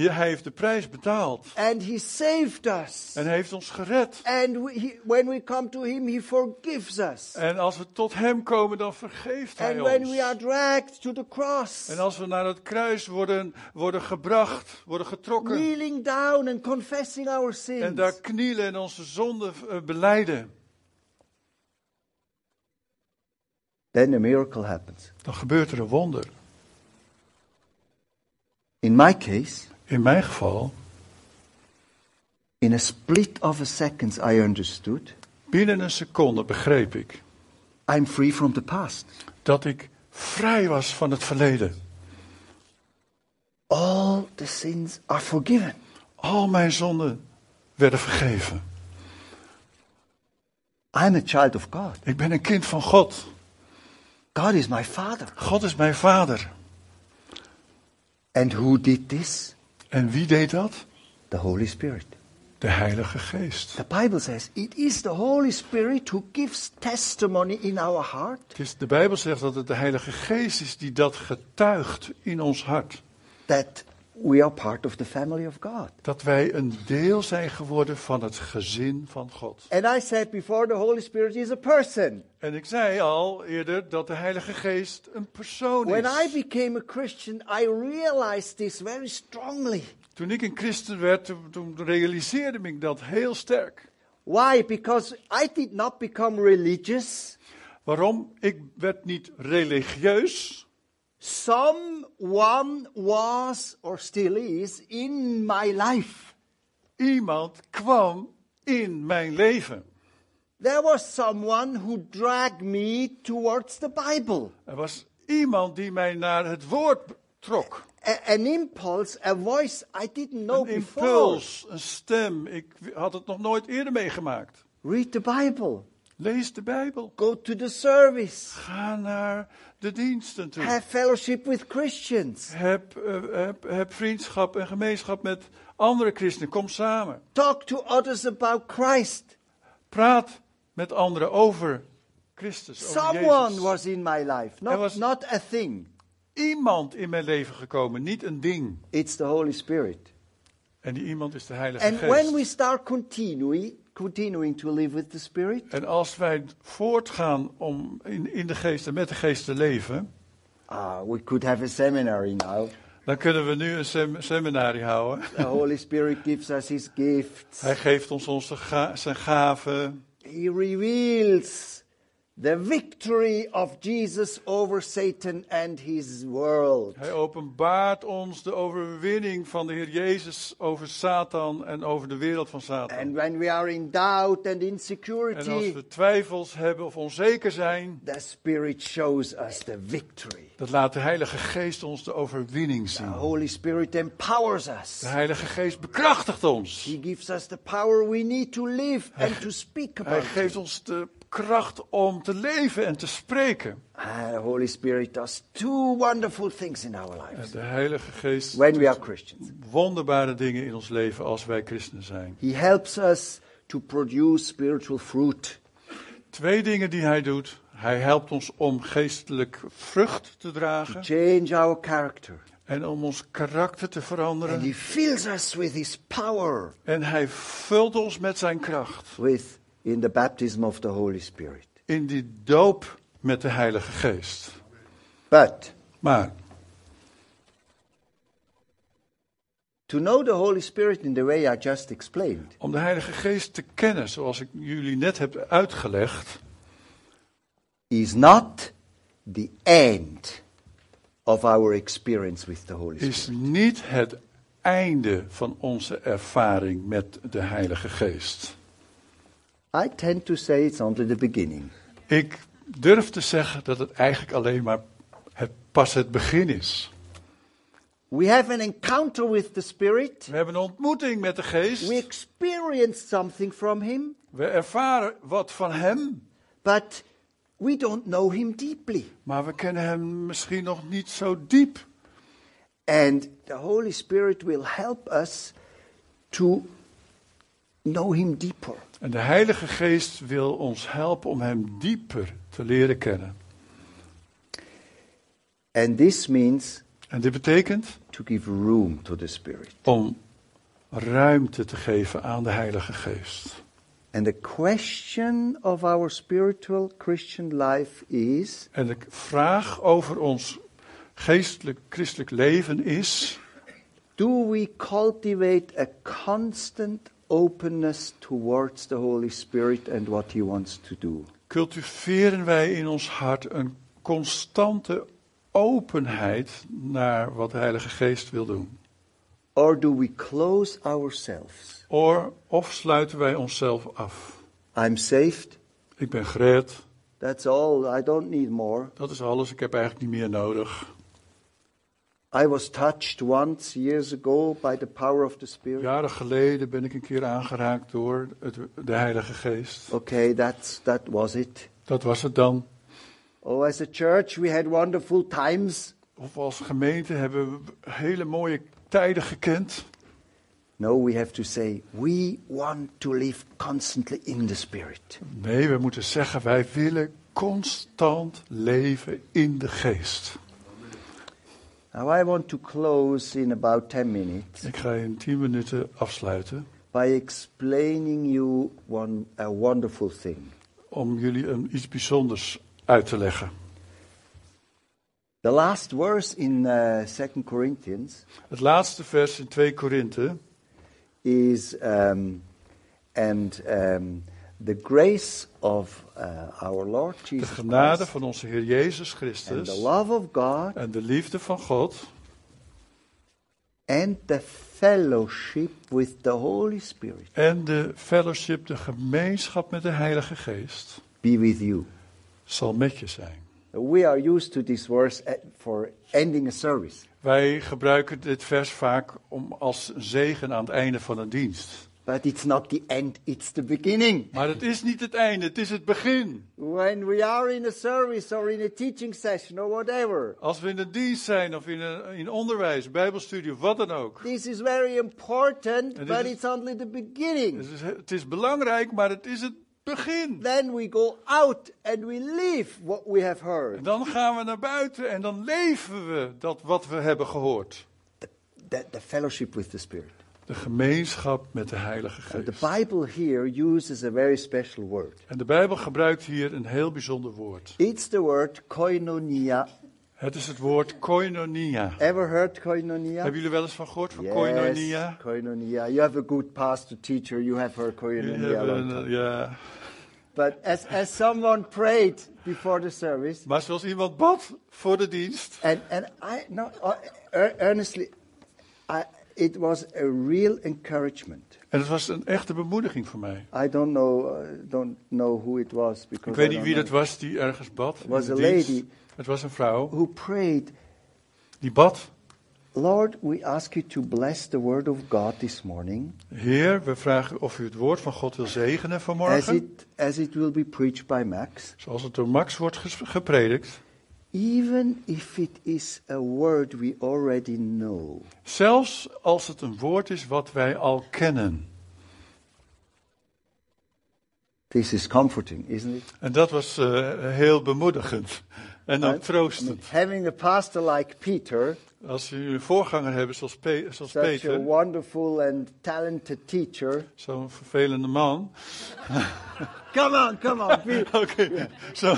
Ja, hij heeft de prijs betaald. and He saved us. En hij heeft ons gered. And we, he, when we come to Him, He forgives us. En als we tot hem komen, dan vergeeft hij And when we are ons. dragged to the cross, En als we naar het kruis worden, worden gebracht, worden getrokken. kneeling down and confessing our En sins, daar knielen en onze zonden eh, beleiden. then a miracle happens. Dan gebeurt er een wonder. In my case, In mijn geval, in a split of a second, I understood binnen een seconde begreep ik I'm free from the past. dat ik vrij was van het verleden. All the sins are forgiven. Al mijn zonden werden vergeven. I'm a child of God. Ik ben een kind van God. God is my Father. God is mijn vader. And who did this? En wie deed dat? The Holy Spirit. De Heilige Geest. The Bible says it is the Holy Spirit who gives testimony in our heart de Bijbel zegt dat het de Heilige Geest is die dat getuigt in ons hart. that we are part of the family of God. Dat wij een deel zijn geworden van het gezin van God. And I said before the Holy Spirit is a person. En ik zei al eerder dat de Heilige Geest een persoon When I is. became a Christian, I realized this very strongly. Toen ik een christen werd, toen, realiseerde ik dat heel sterk. Why? Because I did not become religious. Waarom? Ik werd niet religieus. Someone was or still is in my life. Iemand kwam in mijn leven. There was someone who dragged me towards the Bible. Er was iemand die mij naar het woord trok. A- an impulse, a voice I didn't know Een before. impuls, een stem. Ik had het nog nooit eerder meegemaakt. Read the Bible. Lees de Bijbel. Go to the service. Ga naar de diensten toe. Have fellowship with Christians. Heb, eh, heb, heb vriendschap en gemeenschap met andere christenen. Kom samen. Talk to others about Christ. Praat met anderen over Christus. Over Someone Jezus. was in my life, not, was- not a thing. iemand in mijn leven gekomen, niet een ding. It's the Holy Spirit. En die iemand is de Heilige And Geest. when we start continuing, continuing to live with the Spirit, En als wij voortgaan om in, in de geest en met de geest te leven, ah, we could have a seminary now. dan kunnen we nu een sem seminarie houden. The Holy Spirit gives us His gifts. Hij geeft ons onze ga- zijn gaven. He reveals the victory of Jesus over Satan and his world. Hij openbaart ons de overwinning van de Heer Jezus over Satan en over de wereld van Satan. And when we are in doubt and En als insecurity, we twijfels hebben of onzeker zijn, the Spirit shows us the victory. dat laat de Heilige Geest ons de overwinning The zien. Holy Spirit empowers us. De Heilige Geest bekrachtigt ons. He gives us the power we need to live and to speak Hij about. geeft ons de kracht om te leven en te spreken. Ah, the Holy Spirit does two wonderful things in our lives De Heilige Geest when we are Christians. wonderbare dingen in ons leven als wij christenen zijn. He helps us to produce spiritual fruit. Twee dingen die hij doet. Hij helpt ons om geestelijk vrucht te dragen change our character. en om ons karakter te And veranderen. He fills us with His power En hij vult ons met zijn kracht with in the baptism of the Holy Spirit. in die doop met de Heilige Geest. But Maar to know the Holy Spirit in the way I just explained om de Heilige Geest te kennen, zoals ik jullie net heb uitgelegd, is not the end of our experience with the Holy Spirit. is niet het einde van onze ervaring met de Heilige Geest. I tend to say it's only the beginning. Ik durf te zeggen dat het eigenlijk alleen maar het, pas het begin is. We have an encounter with the Spirit. We hebben een ontmoeting met de Geest. We experience something from Him, We ervaren wat van Hem, but we don't know Him deeply. maar we kennen Hem misschien nog niet zo diep. And the Holy Spirit will help us to know Him deeper. En de Heilige Geest wil ons helpen om Hem dieper te leren kennen. And this means En dit betekent to give room to the Spirit. om ruimte te geven aan de Heilige Geest. And the question of our spiritual Christian life is En de vraag over ons geestelijk christelijk leven is: do we cultivate a constant openness towards the Holy Spirit and what He wants to do? cultiveren wij in ons hart een constante openheid naar wat de Heilige Geest wil doen? Or do we close ourselves? Or, of sluiten wij onszelf af? I'm saved. Ik ben gered, That's all. I don't need more. dat is alles, ik heb eigenlijk niet meer nodig. I was touched once years ago by the power of the Spirit. Jaren geleden ben ik een keer aangeraakt door het, de Heilige Geest. Okay, that's that was it. Dat was het dan. Oh, as a church, we had wonderful times. Of als gemeente hebben we hele mooie tijden gekend. No, we have to say we want to live constantly in the Spirit. Nee, we moeten zeggen, wij willen constant leven in de geest. Now, I want to close in about 10 minutes Ik ga in tien minuten afsluiten by explaining you one a wonderful thing. om jullie een, iets bijzonders uit te leggen. The last verse in uh, 2 Corinthians Het laatste vers in 2 Korinthe. is um, and um, the grace of uh, our Lord De Jesus genade Christ van onze Heer Jezus and Christus the love of God en de liefde van God and the fellowship with the Holy Spirit en de fellowship, de gemeenschap met de Heilige Geest be with you. zal met je zijn. We are used to this verse at- for ending a service. Wij gebruiken dit vers vaak om als zegen aan het einde van een dienst. But it's not the end, it's the beginning. Maar het is niet het einde, het is het begin. When we are in a service or in a teaching session or whatever, Als we in een dienst zijn of in, een, in onderwijs, bijbelstudie of wat dan ook. this is very important, but is- it's only the beginning. Het is, het is belangrijk, maar het is het begin. Then we go out and we live what we have En heard. dan gaan we naar buiten en dan leven we dat wat we hebben gehoord. The, the, the fellowship with the Spirit. De gemeenschap met de Heilige And the Geest. Bible here uses a very special word. En de Bijbel gebruikt hier een heel bijzonder woord. It's the word koinonia. Het is het woord koinonia. Ever heard koinonia? Hebben jullie wel eens van gehoord van Yes, koinonia? koinonia. You have a good pastor teacher. You have heard koinonia. ja. But as, as someone prayed before the service, Maar zoals iemand bad voor de dienst. and, and I, no, uh, ear- earnestly, I, it was a real encouragement. En het was een echte bemoediging voor mij. I don't know, uh, don't know who it was because Ik weet niet wie dat was die ergens bad. was a dienst. lady. Het was een vrouw who prayed, die bad. Lord, we ask you to bless the word of God this morning Heer, we vragen of u het woord van God wil zegenen as vanmorgen. it, as it will be preached by Max, Zoals het door Max wordt gepredikt. Even if it is a word we already know. Zelfs als het een woord is wat wij al kennen. This is comforting, isn't it? En dat was eh, heel bemoedigend. En ook troostend. having a pastor like Peter, Als u een voorganger hebben zoals, Pe- zoals such a Peter, wonderful and talented teacher. zo'n vervelende man. Come on, come on, Peter. Oké, zo-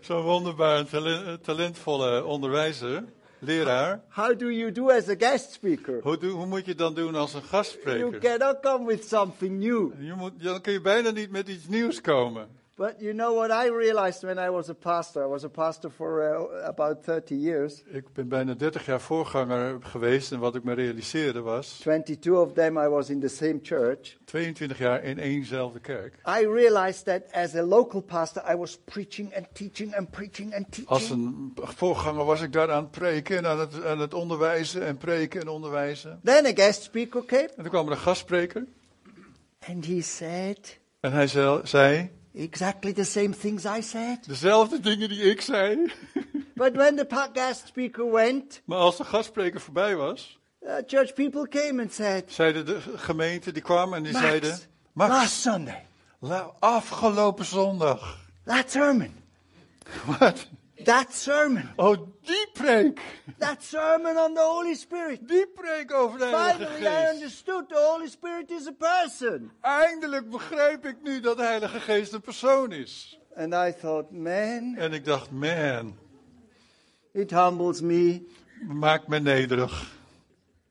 zo'n wonderbaar en talen- talentvolle onderwijzer, leraar. How do you do as a guest speaker? Hoe, doe- hoe moet je dan doen als een You gastspreker? cannot come with something new. Je moet, dan kun je bijna niet met iets nieuws komen. But you know what I realized when I was a pastor? I was a pastor for uh, about 30 years. Ik ben bijna 30 jaar voorganger geweest en wat ik me realiseerde was 22 of them I was in the same church. 22 jaar in éénzelfde kerk. I realized that as a local pastor, I was preaching and teaching and preaching and teaching. Als een voorganger was ik daar aan het preken en aan het, aan het onderwijzen en preken en onderwijzen. Then a guest speaker came En toen kwam er een gastspreker and he said en hij zei, zei exactly the same things I said. dezelfde dingen die ik zei. But when the guest speaker went, Maar als de gastspreker voorbij was, uh, church people came and said, zeiden de gemeente, die kwamen en die Max, zeiden... last Max, Sunday, la- afgelopen zondag. that sermon, Wat? That sermon. Oh, die preek. That sermon on the Holy Spirit. Die preek over de Heilige Finally, I understood the Holy Spirit is a person. Eindelijk begrijp ik nu dat de Heilige Geest een persoon is. And I thought, man, En ik dacht, man, it humbles me. maakt me nederig.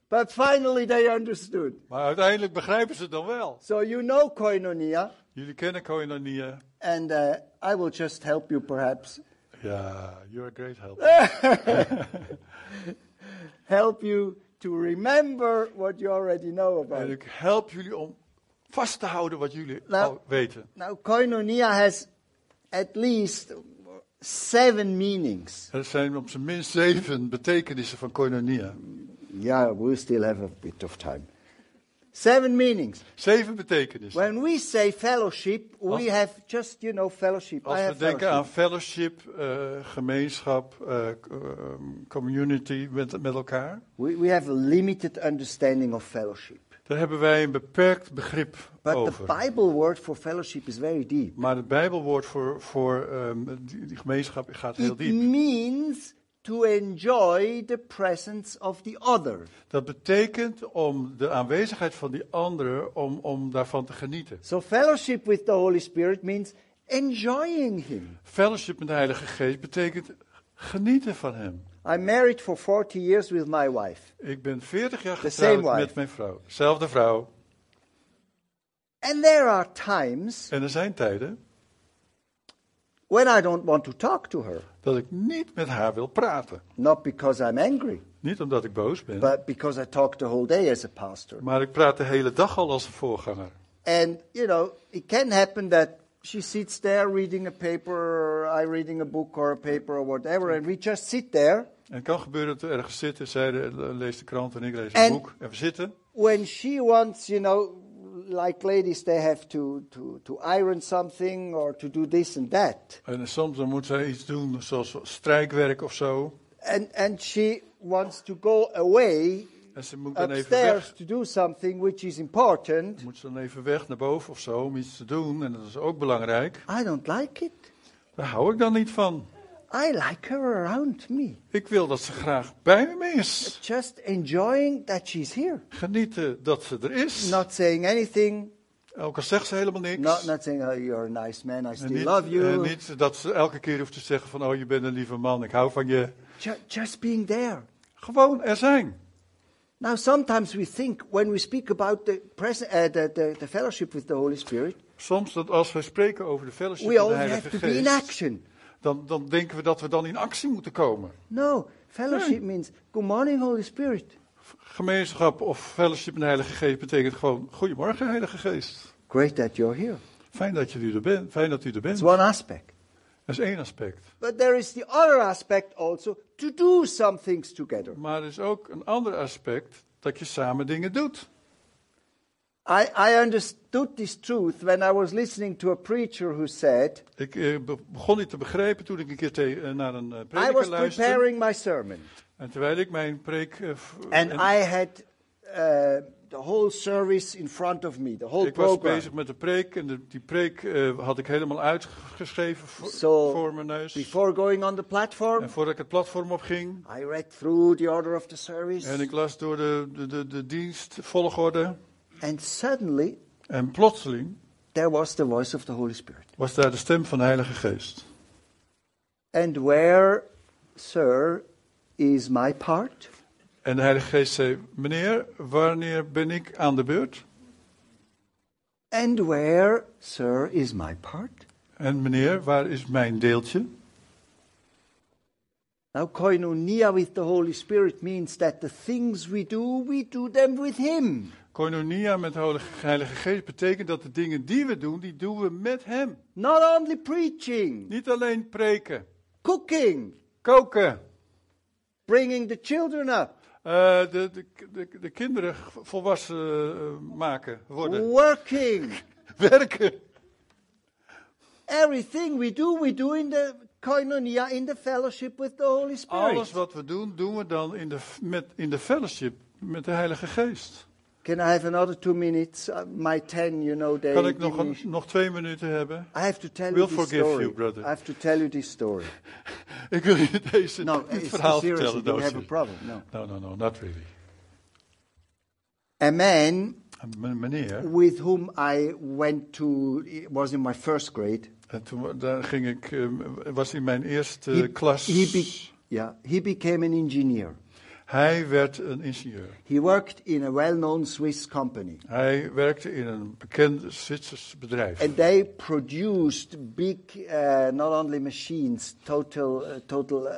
But finally, they understood. Maar uiteindelijk begrijpen ze het dan wel. So you know koinonia, Jullie kennen koinonia. and uh, I will just help you perhaps. Ja, you're a great help. Help you to remember what you already know En about. ik help jullie om vast te houden wat jullie Nou. al weten. Now, koinonia has at least seven meanings. Er zijn op zijn minst zeven betekenissen van koinonia. Yeah, we still have a bit of time. Seven meanings. Zeven betekenissen. When we say fellowship, Als- we have just, you know, fellowship. I Als we have denken aan fellowship. fellowship, eh, gemeenschap, ehm, community met, met elkaar, We, we have a limited understanding of fellowship. daar hebben wij een beperkt begrip But over. the Bible word for fellowship is very deep. Maar het Bijbelwoord voor, voor ehm, die, die gemeenschap gaat heel It diep. means to enjoy the presence of the other. Dat betekent om de aanwezigheid van die anderen, om, om daarvan te genieten. So fellowship with the Holy Spirit means enjoying Him. Fellowship met de Heilige Geest betekent genieten van Hem. I'm married for 40 years with my wife. Ik ben 40 jaar getrouwd met mijn vrouw. Zelfde vrouw. And there are times En er zijn tijden when I don't want to talk to her. dat ik niet met haar wil praten. Not because I'm angry, Niet omdat ik boos ben, but because I talk the whole day as a pastor. maar ik praat de hele dag al als een voorganger. And, you know, it can happen that she sits there reading a paper, or I reading a book or a paper or whatever, and we just sit there. En het kan gebeuren dat we ergens zitten, zij leest de krant en ik lees En- een boek. En we zitten. When she wants, you know, like ladies, they have to, to, to iron something or to do this and that. En soms dan moet zij iets doen, zoals strijkwerk of zo. And, and she wants to go away En ze moet dan even weg. to do something which is important. Moet ze dan even weg naar boven of zo om iets te doen. En dat is ook belangrijk. I don't like it. Daar hou ik dan niet van. I like her around me. Ik wil dat ze graag bij me is. Just enjoying that she's here. Genieten dat ze er is. Not saying anything, Ook al zegt ze helemaal niks. not, not saying, oh, you're a nice man, I still niet, love you. en niet dat ze elke keer hoeft te zeggen van, oh je bent een lieve man, ik hou van je. Ju- just being there. Gewoon er zijn. Now, sometimes we think when we speak about the, pres- uh, the, the, the fellowship with the Holy Spirit, Soms dat als we spreken over de fellowship we met de always Heilige have to be in Geest, action. Dan, dan denken we dat we dan in actie moeten komen. No, fellowship means good morning, Holy Spirit. Gemeenschap of fellowship met de Heilige Geest betekent gewoon, goedemorgen Heilige Geest. Great that you're here. Fijn dat, je er bent. Fijn dat u er bent. It's one aspect. Dat is één aspect. But there is the other aspect also to do some things together. Maar er is ook een ander aspect dat je samen dingen doet. I, I understood this truth when I was listening to a preacher who said, Ik eh, be- begon dit te begrijpen toen ik een keer te- eh, naar een eh, I prediker was luisterde. preparing my sermon. En terwijl ik mijn preek... v- And I had uh, the whole service in front of me, the whole ik was program. bezig met de preek en de, die preek eh, had ik helemaal uitgeschreven voor, So, voor mijn neus. Before going on the platform, En voordat ik het platform opging I read through the order of the service. en ik las door de, de, de, de dienstvolgorde. And suddenly, En plotseling there was the voice of the Holy Spirit. was daar de stem van de Heilige Geest. And where, sir, is my part? En de Heilige Geest zei, meneer, wanneer ben ik aan de beurt? And where, sir, is my part? En meneer, waar is mijn deeltje? Now, koinonia with the Holy Spirit means that the things we do, we do them with Him. Koinonia met de Heilige- Geest betekent dat de dingen die we doen, die doen we met Hem. Not only preaching, Niet alleen preken, cooking, koken, bringing the children up, eh, de, de, de, de kinderen volwassen eh, maken, worden, working. werken. Everything we do, we do in the koinonia, in the fellowship with the Holy Spirit. Alles wat we doen, doen we dan in de, met, in de fellowship met de Heilige Geest. Can I have another two minutes? Uh, my ten, you know, they Kan ik nog, een, nog twee minuten hebben? I have to tell We'll you this forgive story. you, brother. I have to tell you this story. Ik wil je deze, No, dit verhaal vertellen. you No, have a problem. No. no, no, no, not really. A man Meneer, with whom I went to it was in my first grade. en toen daar ging ik, eh, was in mijn eerste He- klas. he be- yeah, he became an engineer. Hij werd een ingenieur. He worked in a well-known Swiss company, Hij werkte in een bekend Zwitsers bedrijf. and they produced big, uh, not only machines, total, uh, total uh,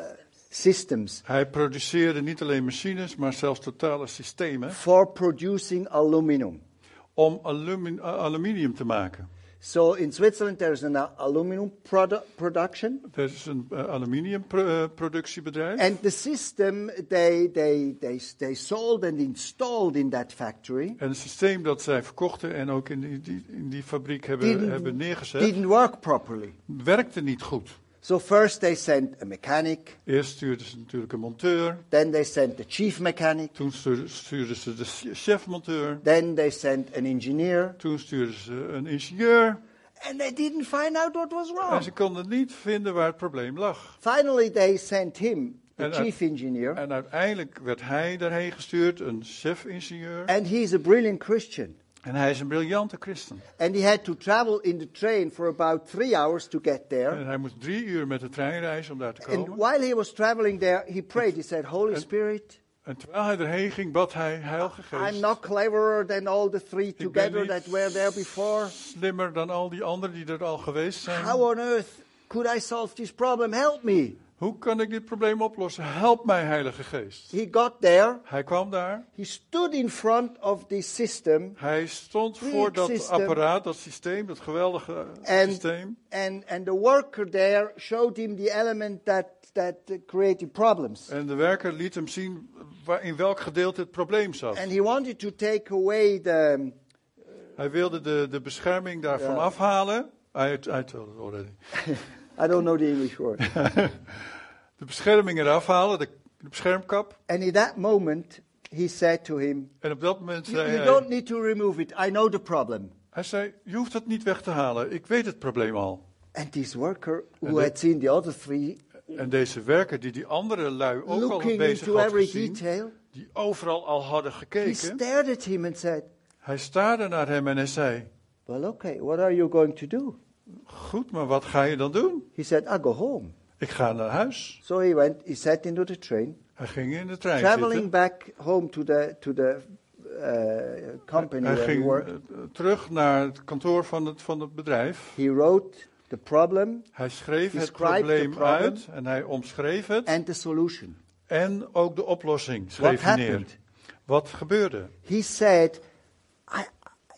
systems Hij produceerde niet alleen machines, maar zelfs totale systemen for producing aluminum. om alumi- aluminium te maken. So in Switzerland, there's an uh, aluminum produ- production, Er is een uh, aluminiumproductiebedrijf. and the system they they they they sold and installed in that factory En het systeem dat zij verkochten en ook in die, die- in die fabriek hebben, hebben neergezet, didn't work properly. werkte niet goed. So first they sent a mechanic, Eerst stuurden ze natuurlijk een monteur, then they sent the chief mechanic, toen stuurden, ze de chefmonteur, then they sent an engineer, toen stuurden ze een ingenieur. and they didn't find out what was En wrong. ze konden niet vinden waar het probleem lag. Finally, they sent him, the I- chief engineer, En uiteindelijk werd hij daarheen gestuurd, een chef-ingenieur. and he's a brilliant Christian. En hij is een briljante christen. And he had to travel in the train for about three hours to get there. En hij moest drie uur met de trein reizen om daar te And komen. while he was traveling there, he prayed. He said, Holy And- Spirit, En terwijl hij erheen ging, bad hij Heilige I'm Geest. not cleverer than all the three together that were there before. Slimmer dan al die anderen die er al geweest zijn. How on earth could I solve this problem? Help me. Hoe kan ik dit probleem oplossen? Help mij, Heilige Geest. He got there. Hij kwam daar. He stood in front of this system. Hij stond voor dat system. apparaat, dat systeem, dat geweldige And, systeem. and, and the worker there showed him the element that, that created problems. En de werker liet hem zien waar, in welk gedeelte het probleem zat. And he wanted to take away the, Hij wilde de, de bescherming daarvan Ja. afhalen. I, I told it already. I don't know the English word. De bescherming eraf halen, de, de beschermkap. and in that moment, he said to him, En op dat moment zei you hij, don't need to remove it. I know the problem. hij zei, je hoeft het niet weg te halen. Ik weet het probleem al. And this worker, who had seen the other three, En deze werker die die andere lui ook al looking bezig into had every gezien, detail, die overal al hadden he gekeken, stared at him and said, hij staarde naar hem en hij zei, Well, okay, what are you going to do? Goed, maar wat ga je dan doen? He said, I go home. Ik ga naar huis. So he went, he sat into the train, Hij ging in de trein traveling zitten. back home to the, to the uh, company Hij he ging worked. eh, terug naar het kantoor van het, van het bedrijf. He wrote the problem Hij schreef het probleem problem. uit en hij omschreef het. and the solution. En ook de oplossing What schreef hij neer. happened? Wat gebeurde? He said, I,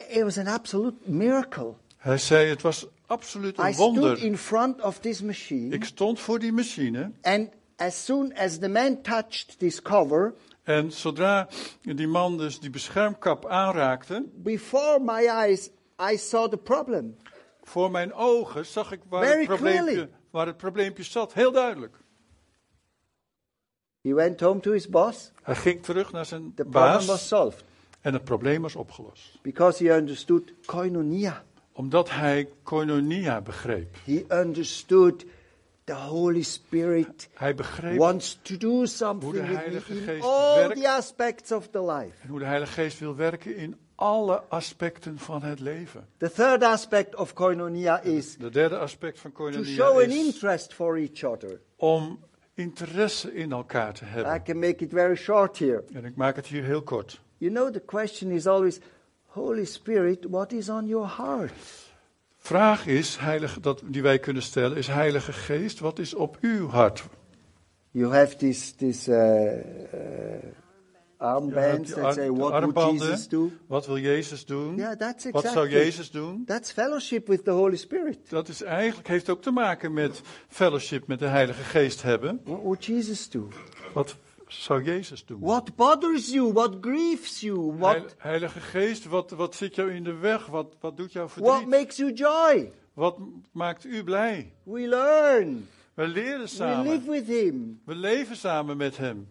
it was an absolute miracle. Hij zei, het was absoluut I een stood wonder. in front of this machine, Ik stond voor die machine and as soon as the man touched this cover, en zodra die man dus die beschermkap aanraakte, before my eyes, I saw the problem. voor mijn ogen zag ik waar, Very het probleempje, waar het probleempje zat. Heel duidelijk. He went home to his boss. Hij ging terug naar zijn The problem was baas solved en het probleem was opgelost. because he understood koinonia. Omdat hij koinonia begreep. He understood the Holy Spirit Hij begreep wants to do something Hoe de Heilige me in Geest all werkt. the aspects of the life. en hoe de Heilige Geest wil werken in alle aspecten van het leven. The third aspect of koinonia is De derde aspect van to koinonia show an is interest for each other. om interesse in elkaar te I hebben. can make it very short here. En ik maak het hier heel kort. You know, the question is always, Holy Spirit, what is on your heart? Vraag is, heilige, dat, die wij kunnen stellen, is Heilige Geest, wat is op uw hart? You have this, this uh, uh, armbands that say, what would. Jesus do? Wat wil Jezus doen? Yeah, that's Wat zou exactly. Jezus doen? That's fellowship with the Holy Spirit. Dat is eigenlijk, heeft ook te maken met fellowship met de Heilige Geest hebben. What would Jesus do? Wat zou Jezus doen? What bothers you? What grieves you? What, Heil- Heilige Geest, wat, wat zit jou in de weg? Wat, wat doet jou what verdriet? makes you joy? Wat maakt u blij? We learn. We leren We samen. live with Him. We leven samen met Hem.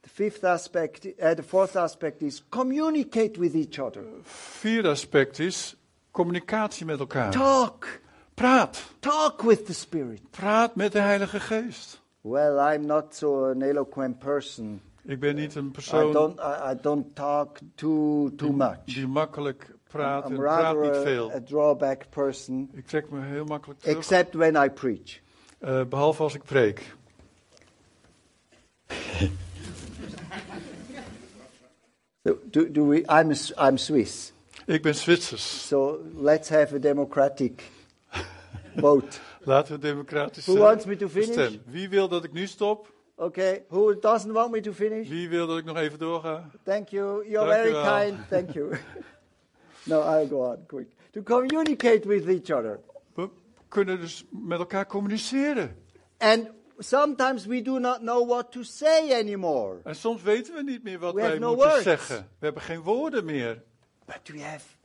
The fifth aspect, uh, the fourth aspect is communicate with each other. Vierde aspect is communicatie met elkaar. Talk. Praat. Talk with the Spirit. Praat met de Heilige Geest. Well, I'm not so an eloquent person. Ik ben niet een I don't, I, I don't talk too, too much. die makkelijk praat I'm en praat rather niet a, veel. a drawback person, Ik trek me heel makkelijk terug, except when I preach. eh, behalve als ik preek. So do, do we, I'm, S- I'm Swiss, Ik ben Zwitsers. so let's have a democratic vote. Laten we democratisch Who wants me to finish? Stem. Wie wil dat ik nu stop? Okay, who doesn't want me to finish? Wie wil dat ik nog even doorga? Thank you. You're Dank very kind. Thank you. no, I'll go on quick. To communicate with each other. We kunnen dus met elkaar communiceren. And sometimes we do not know what to say anymore. En soms weten we niet meer wat We wij no moeten words. zeggen. We hebben geen woorden meer. But we have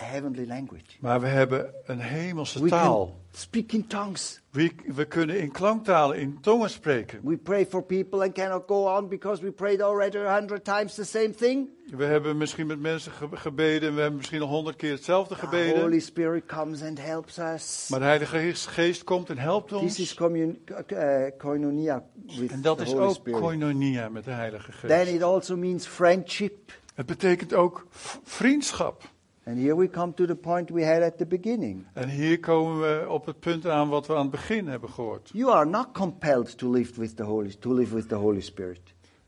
heavenly language. Maar we hebben een hemelse We taal. can speak in tongues. We, we kunnen in klanktalen, in tongen spreken. We pray for people and cannot go on because we prayed already a hundred times the same thing. We hebben misschien met mensen ge- gebeden. en We hebben misschien al honderd keer hetzelfde The gebeden. Holy Spirit comes and helps us. Maar de Heilige Geest- komt en helpt This is ons. commun- uh, koinonia with En dat the is Holy ook Spirit. koinonia met de Heilige Then Geest. it also means friendship. Het betekent ook vriendschap. And here we come to the point we had at the beginning. En hier komen we op het punt aan wat we aan het begin hebben gehoord. You are not compelled to live with the Holy to live with the Holy Spirit.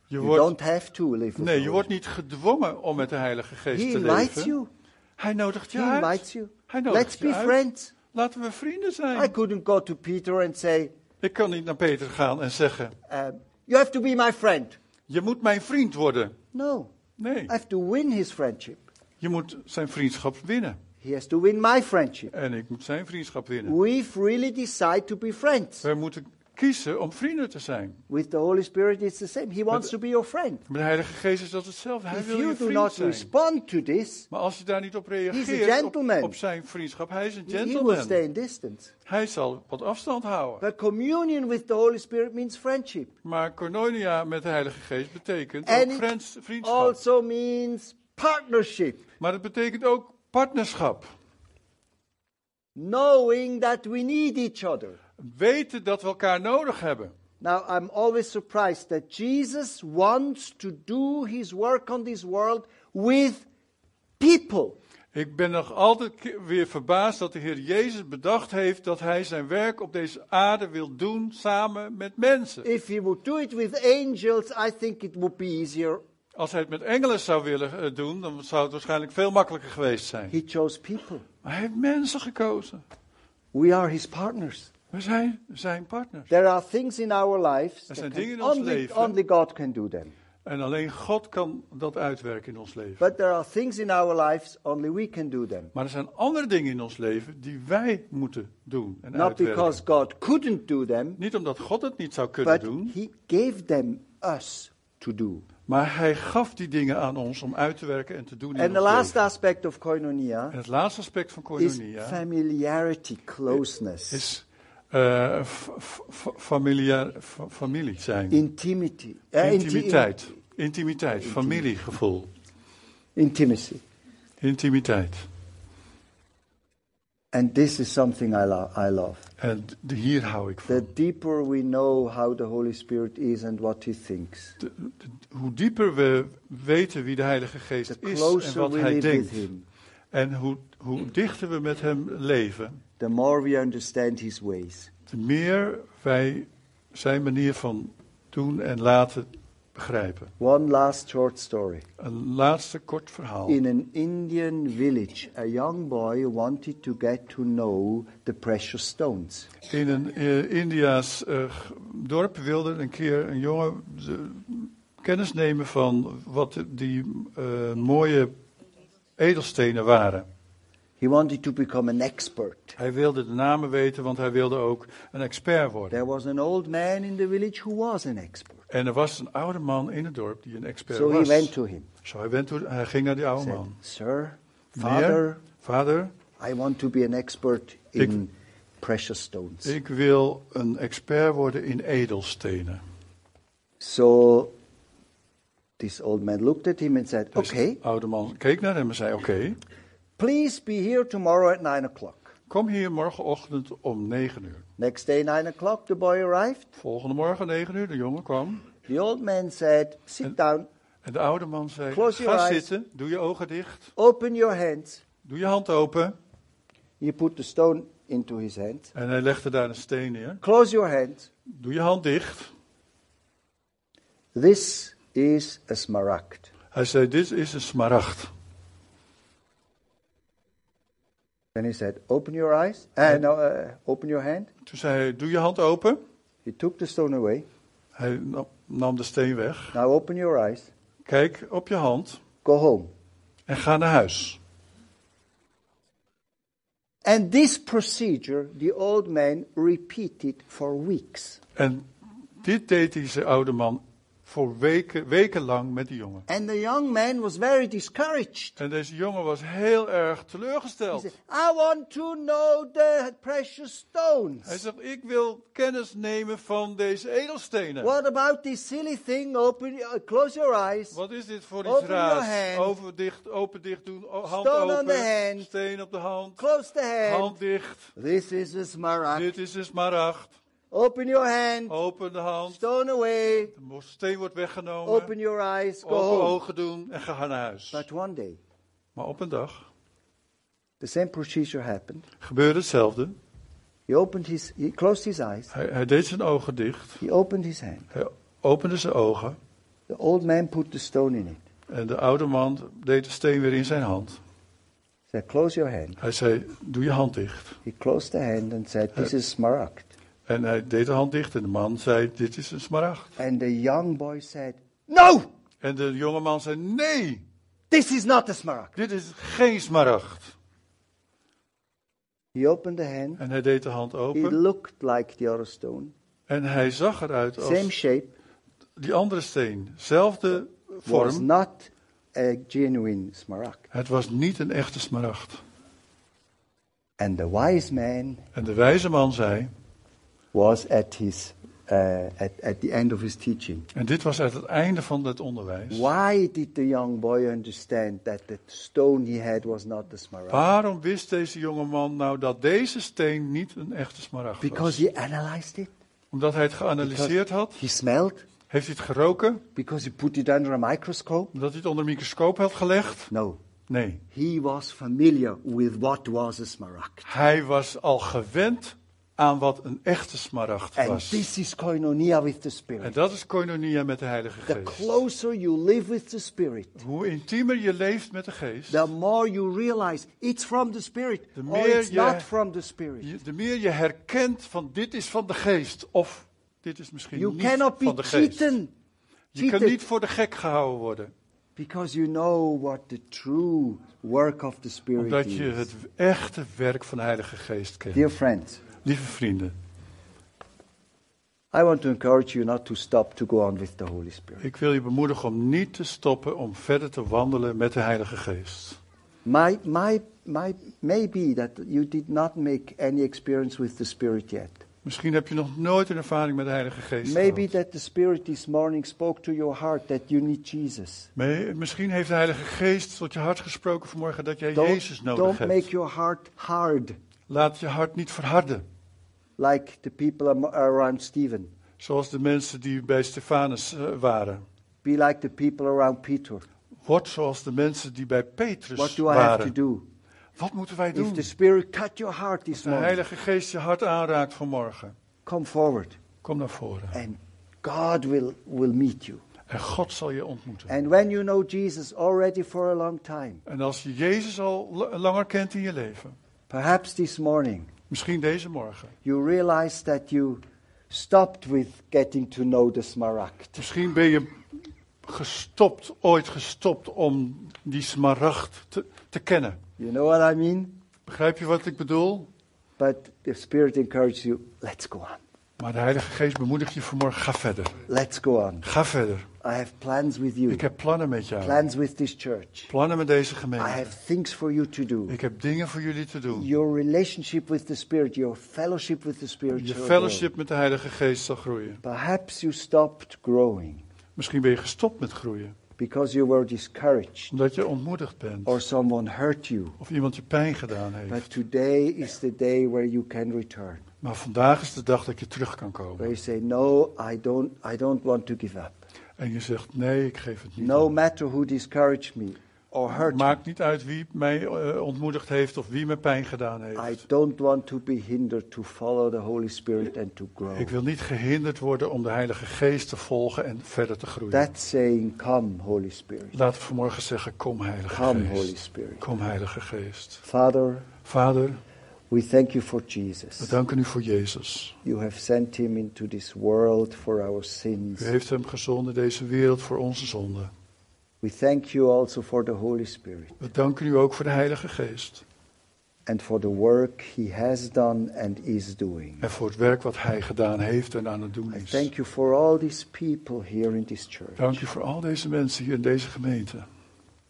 Je You wordt, don't have to live with nee, the je wordt niet gedwongen om met de Heilige Spirit. Geest He te invites leven. you. Hij nodigt je He uit. invites you. Hij nodigt Let's je be uit. friends. Laten we vrienden I zijn. couldn't go to Peter and say, Ik kan niet naar Peter gaan en zeggen: um, "You have to be my friend." Je moet mijn vriend worden. No, Nee, I have to win his friendship. Je moet zijn vriendschap winnen. He has to win my friendship. En ik moet zijn vriendschap winnen. We've really decided to be friends. We moeten kiezen om vrienden te zijn. With the Holy Spirit, it's the same. He wants to be your friend. Met de Heilige Geest is dat hetzelfde. Hij If wil je you do not zijn. respond to this, Maar als je daar niet op reageert, op, gentleman. op zijn vriendschap, hij is een he will gentleman. stay in distance. Hij zal wat afstand houden. But communion with the Holy Spirit means friendship. Maar Cornelia met de Heilige Geest betekent ook vriendschap. Also means partnership, Maar het betekent ook partnerschap. knowing that we need each other. Weten dat we elkaar nodig hebben. Now, I'm always surprised that Jesus wants to do his work on this world with people. Ik ben nog altijd weer verbaasd dat de Heer Jezus bedacht heeft dat hij zijn werk op deze aarde wil doen samen met mensen. If he would do it with angels, I think it would be easier. Als hij het met engelen zou willen eh, doen, dan zou het waarschijnlijk veel makkelijker geweest zijn. He chose people. Maar hij heeft mensen gekozen. We are his partners. We zijn zijn partners. There are things in our lives Er that zijn can dingen in ons only, leven. only God can do them. En alleen God kan dat uitwerken in ons leven. But there are things in our lives only we can do them. Maar er zijn andere dingen in ons leven die wij moeten doen en Not uitwerken. because God couldn't do them, Niet omdat God het niet zou kunnen but doen, he gave them us to do. Maar hij gaf die dingen aan ons om uit te werken en te doen in the last leven. aspect of koinonia En het laatste aspect van is koinonia familiarity, closeness, is eh, f- f- familiaar, fa- familie zijn. intimity, uh, inti- Intimiteit. Intimiteit, familiegevoel. intimacy. Intimiteit. And this is something I, lo- I love. En hier hou ik van. The deeper we know how the Holy Spirit is and what He thinks, De- de- hoe dieper we weten wie de Heilige Geest the is en wat hij denkt. Him, En hoe, hoe dichter we met hem leven, the more we understand His ways. te meer wij zijn manier van doen en laten begrijpen. One last short story. Een laatste kort verhaal. In an Indian village, a young boy wanted to get to know the precious stones. In een Indiaas eh, g- dorp wilde een keer een jongen eh, kennis nemen van wat die eh, mooie edelstenen waren. He wanted to become an expert. Hij wilde de namen weten, want hij wilde ook een expert worden. There was an old man in the village who was an expert. En er was een oude man in het dorp die een expert So he was. went to him. Zo hij, went toe- hij ging naar die oude Said, man. Sir, father, vader, I want to be an expert in Ik- precious stones. ik wil een expert worden in edelstenen. So This old man looked at him and said, Deze Okay, oude man keek naar hem en zei: Oké, please be here tomorrow at 9 o'clock. kom hier morgenochtend om 9 uur. Next day, 9 o'clock, the boy arrived. Volgende morgen 9 uur, de jongen kwam. The old man said, Sit down, En de oude man zei: Close your Ga zitten, doe je ogen dicht, open your hands. doe je hand open. He put the stone into his hand. En hij legde daar een steen neer. Close your hand. Doe je hand dicht. This is a smaragd. Hij zei: Dit is een smaragd. Then he said, Open your eyes. Uh, no, uh, open your hand. Toen zei hij: Doe je hand open. He took the stone away. Hij nam- nam de steen weg. Now open your eyes. Kijk op je hand Go home. en ga naar huis. And this procedure, the old man repeated for weeks. En dit deed deze oude man voor weken, wekenlang met die jongen. And the young man was very discouraged. En deze jongen was heel erg teleurgesteld. said, I want to know the precious stones. Hij zegt, ik wil kennis nemen van deze edelstenen. What about this silly thing? Open, uh, close your eyes. Wat is dit voor iets raars? Over dicht, open dicht doen, hand Stone on the hand. steen op de hand, Close the hand. hand dicht. This is a smaragd. Dit is een smaragd. Open your hand. Open de hand, Stone away. de steen wordt weggenomen. Open your eyes. Go Open home. ogen doen en ga naar huis. But one day, Maar op een dag the same procedure happened. gebeurde hetzelfde. He opened his, he closed his eyes. Hij, hij deed zijn ogen dicht. He opened his hand. Hij opende zijn ogen. The old man put the stone in it. En de oude man deed de steen weer in zijn hand. Said, close your hand. Hij zei, doe je hand dicht. He closed the hand and said, this is smaragd. En hij deed de hand dicht en de man zei, dit is een smaragd. And the young boy said, no, En de jonge man zei, nee, this is not a smaragd. dit is geen smaragd. He opened the hand. En hij deed de hand It open. looked like the other stone. En hij zag eruit Same als shape. die andere steen. Zelfde Was vorm. not a genuine smaragd. Het was niet een echte smaragd. And the wise man En de wijze man zei, was at his uh, at, at the end of his teaching. en dit was uit het einde van het onderwijs. Why did the young boy understand that the stone he had was not the smaragd? Waarom wist deze jonge man nou dat deze steen niet een echte smaragd Because was? he analyzed it. Omdat hij het geanalyseerd had? He smelled. Heeft hij het geroken? Because he put it under a microscope. Omdat hij het onder een microscoop had gelegd? No. Nee. He was familiar with what was a smaragd. Hij was al gewend aan wat een echte smaragd And was. this is koinonia with the En Spirit. dat is koinonia met de Heilige The Geest. closer you live with the Spirit, Hoe intiemer je leeft met de Geest, the more you realize it's from the Spirit De or it's je- not from the Spirit. je- de meer je herkent van dit is van de Geest of dit is misschien You niet cannot van de Geest. cheated Je kan cheated. niet voor de gek gehouden worden, because you know what the true work of the Spirit omdat je het echte werk van de Heilige Geest kent. Dear friends, Lieve vrienden, I want to encourage you not to stop to go on with the Holy Spirit. ik wil je bemoedigen om niet te stoppen om verder te wandelen met de Heilige Geest. My, my, my, maybe that you did not make any experience with the Spirit yet. Misschien heb je nog nooit een ervaring met de Heilige Geest Maybe gehad. that the Spirit this morning spoke to your heart that you need Jesus. Misschien heeft de Heilige Geest tot je hart gesproken vanmorgen dat jij Jezus Don't, nodig don't hebt. make your heart hard Laat je hart niet verharden. like the people around Stephen. Zoals de mensen die bij Stefanus eh, waren. Be like the people around Peter. Word zoals de mensen die bij Petrus What do I have to waren. do? Wat moeten wij If doen? the Spirit cut your heart Als this de morning, Heilige Geest je hart aanraakt vanmorgen. come forward Kom naar voren. and God will, will meet you. En God zal je ontmoeten. And when you know Jesus already for a long time, En als je Jezus al langer kent in je leven. Perhaps this morning, Misschien deze morgen. you realize that you stopped with getting to know the smaragd. Misschien ben je gestopt, ooit gestopt om die smaragd te, te kennen. You know what I mean? Begrijp je wat ik bedoel? But the Spirit encourages you, let's go on. Maar de Heilige Geest bemoedigt je vanmorgen. Ga verder. Let's go on. Ga verder. I have plans with you, Ik heb plannen met jou. plans with this church. Plannen met deze I gemeente. have things for you to do. Ik heb dingen voor jullie te doen. Your relationship with the Spirit, your fellowship with the Spirit. Je fellowship met de Heilige Geest zal groeien. Perhaps you stopped growing Misschien ben je gestopt met groeien. because you were discouraged Omdat je ontmoedigd bent. or someone hurt you. Of iemand je pijn gedaan But heeft. today is the day where you can return. Maar vandaag is de dag dat je terug kan Where komen. you say, No, I don't, I don't want to give up. En je zegt, nee, ik geef het niet No op. matter who discouraged me or hurt me, Maakt niet uit wie mij eh, ontmoedigd heeft of wie me pijn gedaan I heeft. don't want to be hindered to follow the Holy Spirit and to grow. Ik wil niet gehinderd worden om de Heilige Geest te volgen en verder te groeien. That saying, Come, Holy Spirit. Laten we vanmorgen zeggen, kom Heilige Come, Holy Geest. Spirit. Kom Heilige Geest. Father, Vader, we thank you for we Jesus. danken u voor Jezus. You have sent him into this world for our sins. U heeft hem gezonden deze wereld voor onze zonden. We thank you also for the Holy Spirit We danken u ook voor de Heilige Geest. and for the work he has done and is doing. En voor het werk wat hij gedaan heeft en aan het doen I is. thank you for all these people here in this church. Dank u voor al deze mensen hier in deze gemeente.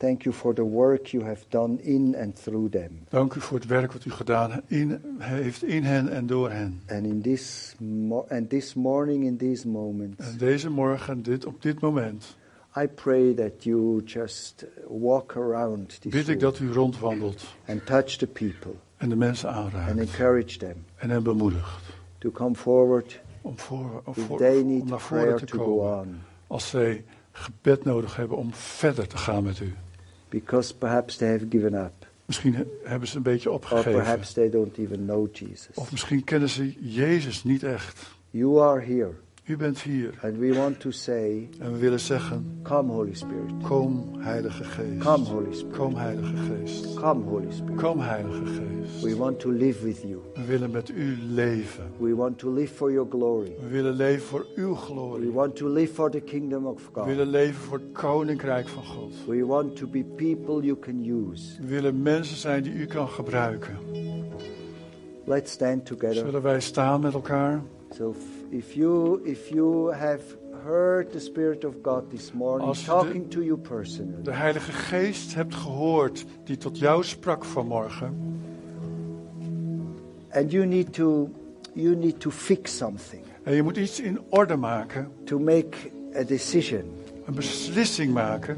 Thank you for the work you have done in and through them. Dank u voor het werk wat u gedaan in, heeft in hen en door hen. And in this and this morning, in these moments, En deze morgen, dit, op dit moment, I pray that you just walk around this bid ik dat u rondwandelt and touch the people en de mensen and aanraakt. encourage them En hen bemoedigt to come forward om, voor, om, voor, om naar voren te komen. Als zij gebed nodig hebben om verder te gaan met u. Because perhaps they have given up, Misschien he- hebben ze een beetje or opgegeven. perhaps they don't even know Jesus. Of misschien kennen ze Jezus niet echt. You are here, U bent hier. and we want to say, En we willen zeggen, Come, Holy Spirit. kom Heilige Geest. Come, Holy Spirit. Kom Heilige Geest. Come, Holy Spirit. Kom Heilige Geest. We want to live with you. We willen met u leven. We want to live for your glory. We willen leven voor uw We glorie. want to live for the kingdom of We God. willen leven voor het koninkrijk van God. We want to be people you can use. We willen mensen zijn die u kan gebruiken. Let's stand together. Zullen wij staan met elkaar? So if- you if you have heard the Spirit of God this morning Als je de- talking to you personally, De Heilige Geest hebt gehoord die tot jou sprak vanmorgen. and you need to you need to fix something, En je moet iets in orde maken. to make a decision. Een beslissing maken.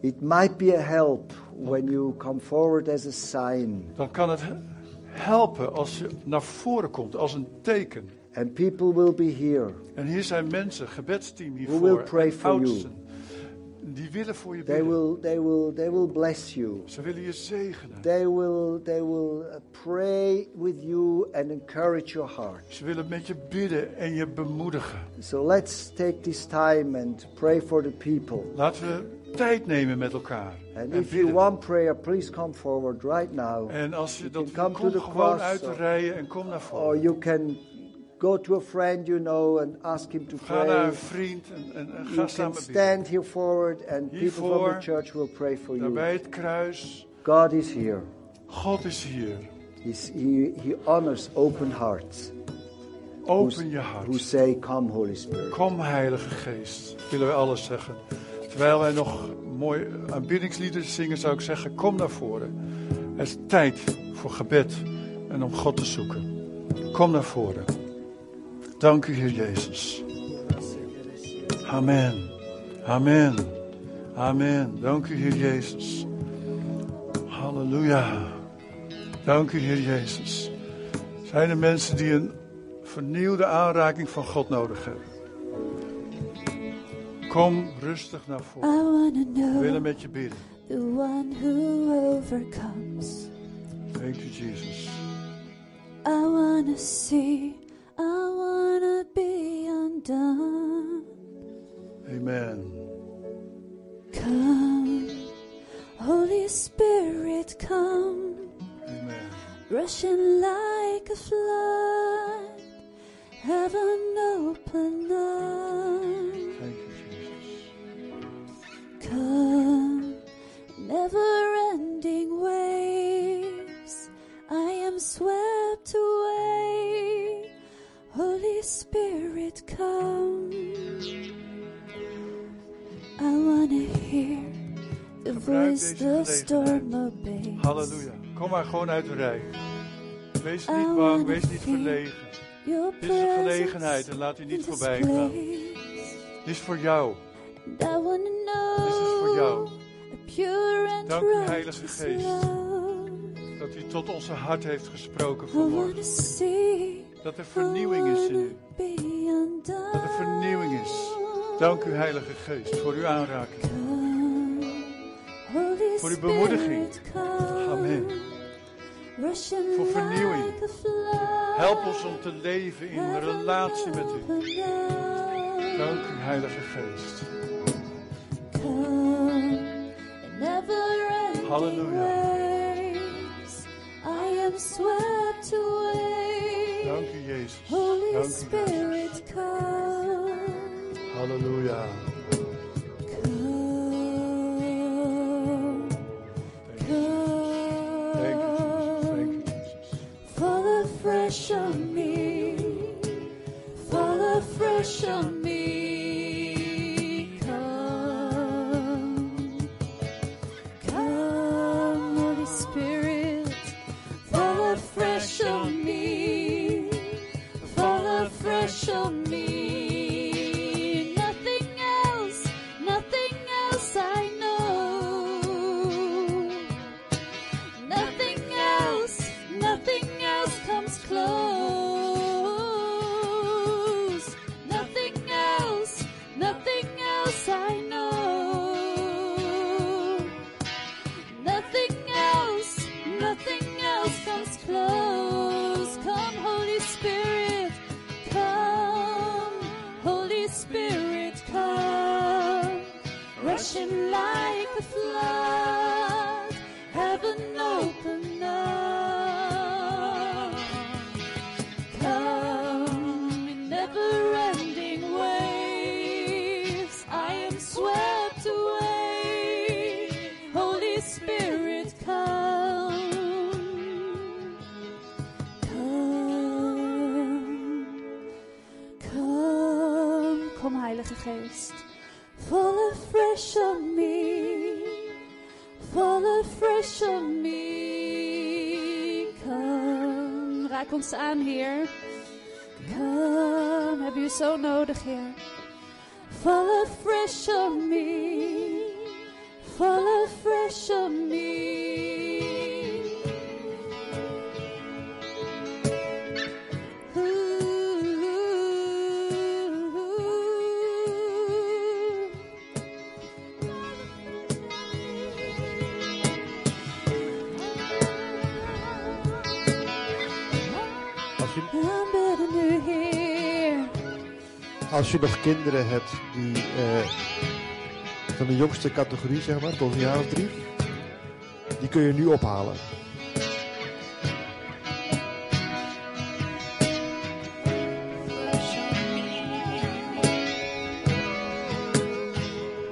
It might be a help when you come forward as a sign, Dan kan het helpen als je naar voren komt als een teken. and people will be here. En hier zijn mensen, gebedsteam will hiervoor. pray en for you. Die willen voor je They bidden. will they will they will bless you. Ze willen je zegenen. They will they will uh, pray with you and encourage your heart. Ze willen met je bidden en je bemoedigen. So let's take this time and pray for the people. Laten we tijd nemen met elkaar. And en if you want prayer, please come forward right now. En als je dat to kom gewoon uit de or- rijen en kom naar Or voren. you can go to a friend you know and ask him to Ga naar pray. een vriend en, en, en ga You samen bidden. stand here forward and people from Hiervoor, the church will pray for Daar bij you. het kruis. God is here. God is hier. He's, he, he honors open hearts Open je who hart. say, Come, Holy Spirit. Kom Heilige Geest. Willen wij alles zeggen. Terwijl wij nog mooi aanbiddingsliederen zingen, zou ik zeggen, kom naar voren. Het is tijd voor gebed en om God te zoeken. Kom naar voren. Dank u, Heer Jezus. Amen. Amen. Amen. Dank u, Heer Jezus. Halleluja. Dank u, Heer Jezus. Zijn er mensen die een vernieuwde aanraking van God nodig hebben? Kom rustig naar voren. We willen met je bidden. the one who overcomes. Thank you, Jesus. I wanna see, I wanna be undone. Amen. Come, Holy Spirit, come, Amen. rushing like a flood, heaven open up. Come, never ending waves. I am swept away. Holy Spirit, come. I want to hear the voice the storm obeys. Halleluja. Kom maar gewoon uit de rij. Wees niet bang, wees niet verlegen. Dit is een gelegenheid en laat u niet voorbij gaan. Dit is voor jou. I wanna know jou. Dank u, Heilige Geest. Dat u tot onze hart heeft gesproken vanmorgen. Dat er vernieuwing is in u. Dat er vernieuwing is. Dank u, Heilige Geest, voor uw aanraking. Voor uw bemoediging. Amen. Voor vernieuwing. Help ons om te leven in relatie met u. Dank u, Heilige Geest. Never-ending Halleluja. waves. I am swept away. Dank u, Jezus. Holy Dank u, Spirit, come, Halleluja. Rushing like a flood, heaven open up. Come in never-ending waves, I am swept away. Holy Spirit, come, come, come, Heilige Geest, raak ons aan, Heer. Come, hebben u zo nodig, Heer. Fall afresh on me, als je nog kinderen hebt die eh, van de jongste categorie, zeg maar, tot een jaar of drie, die kun je nu ophalen.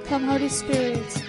Come, Holy Spirit,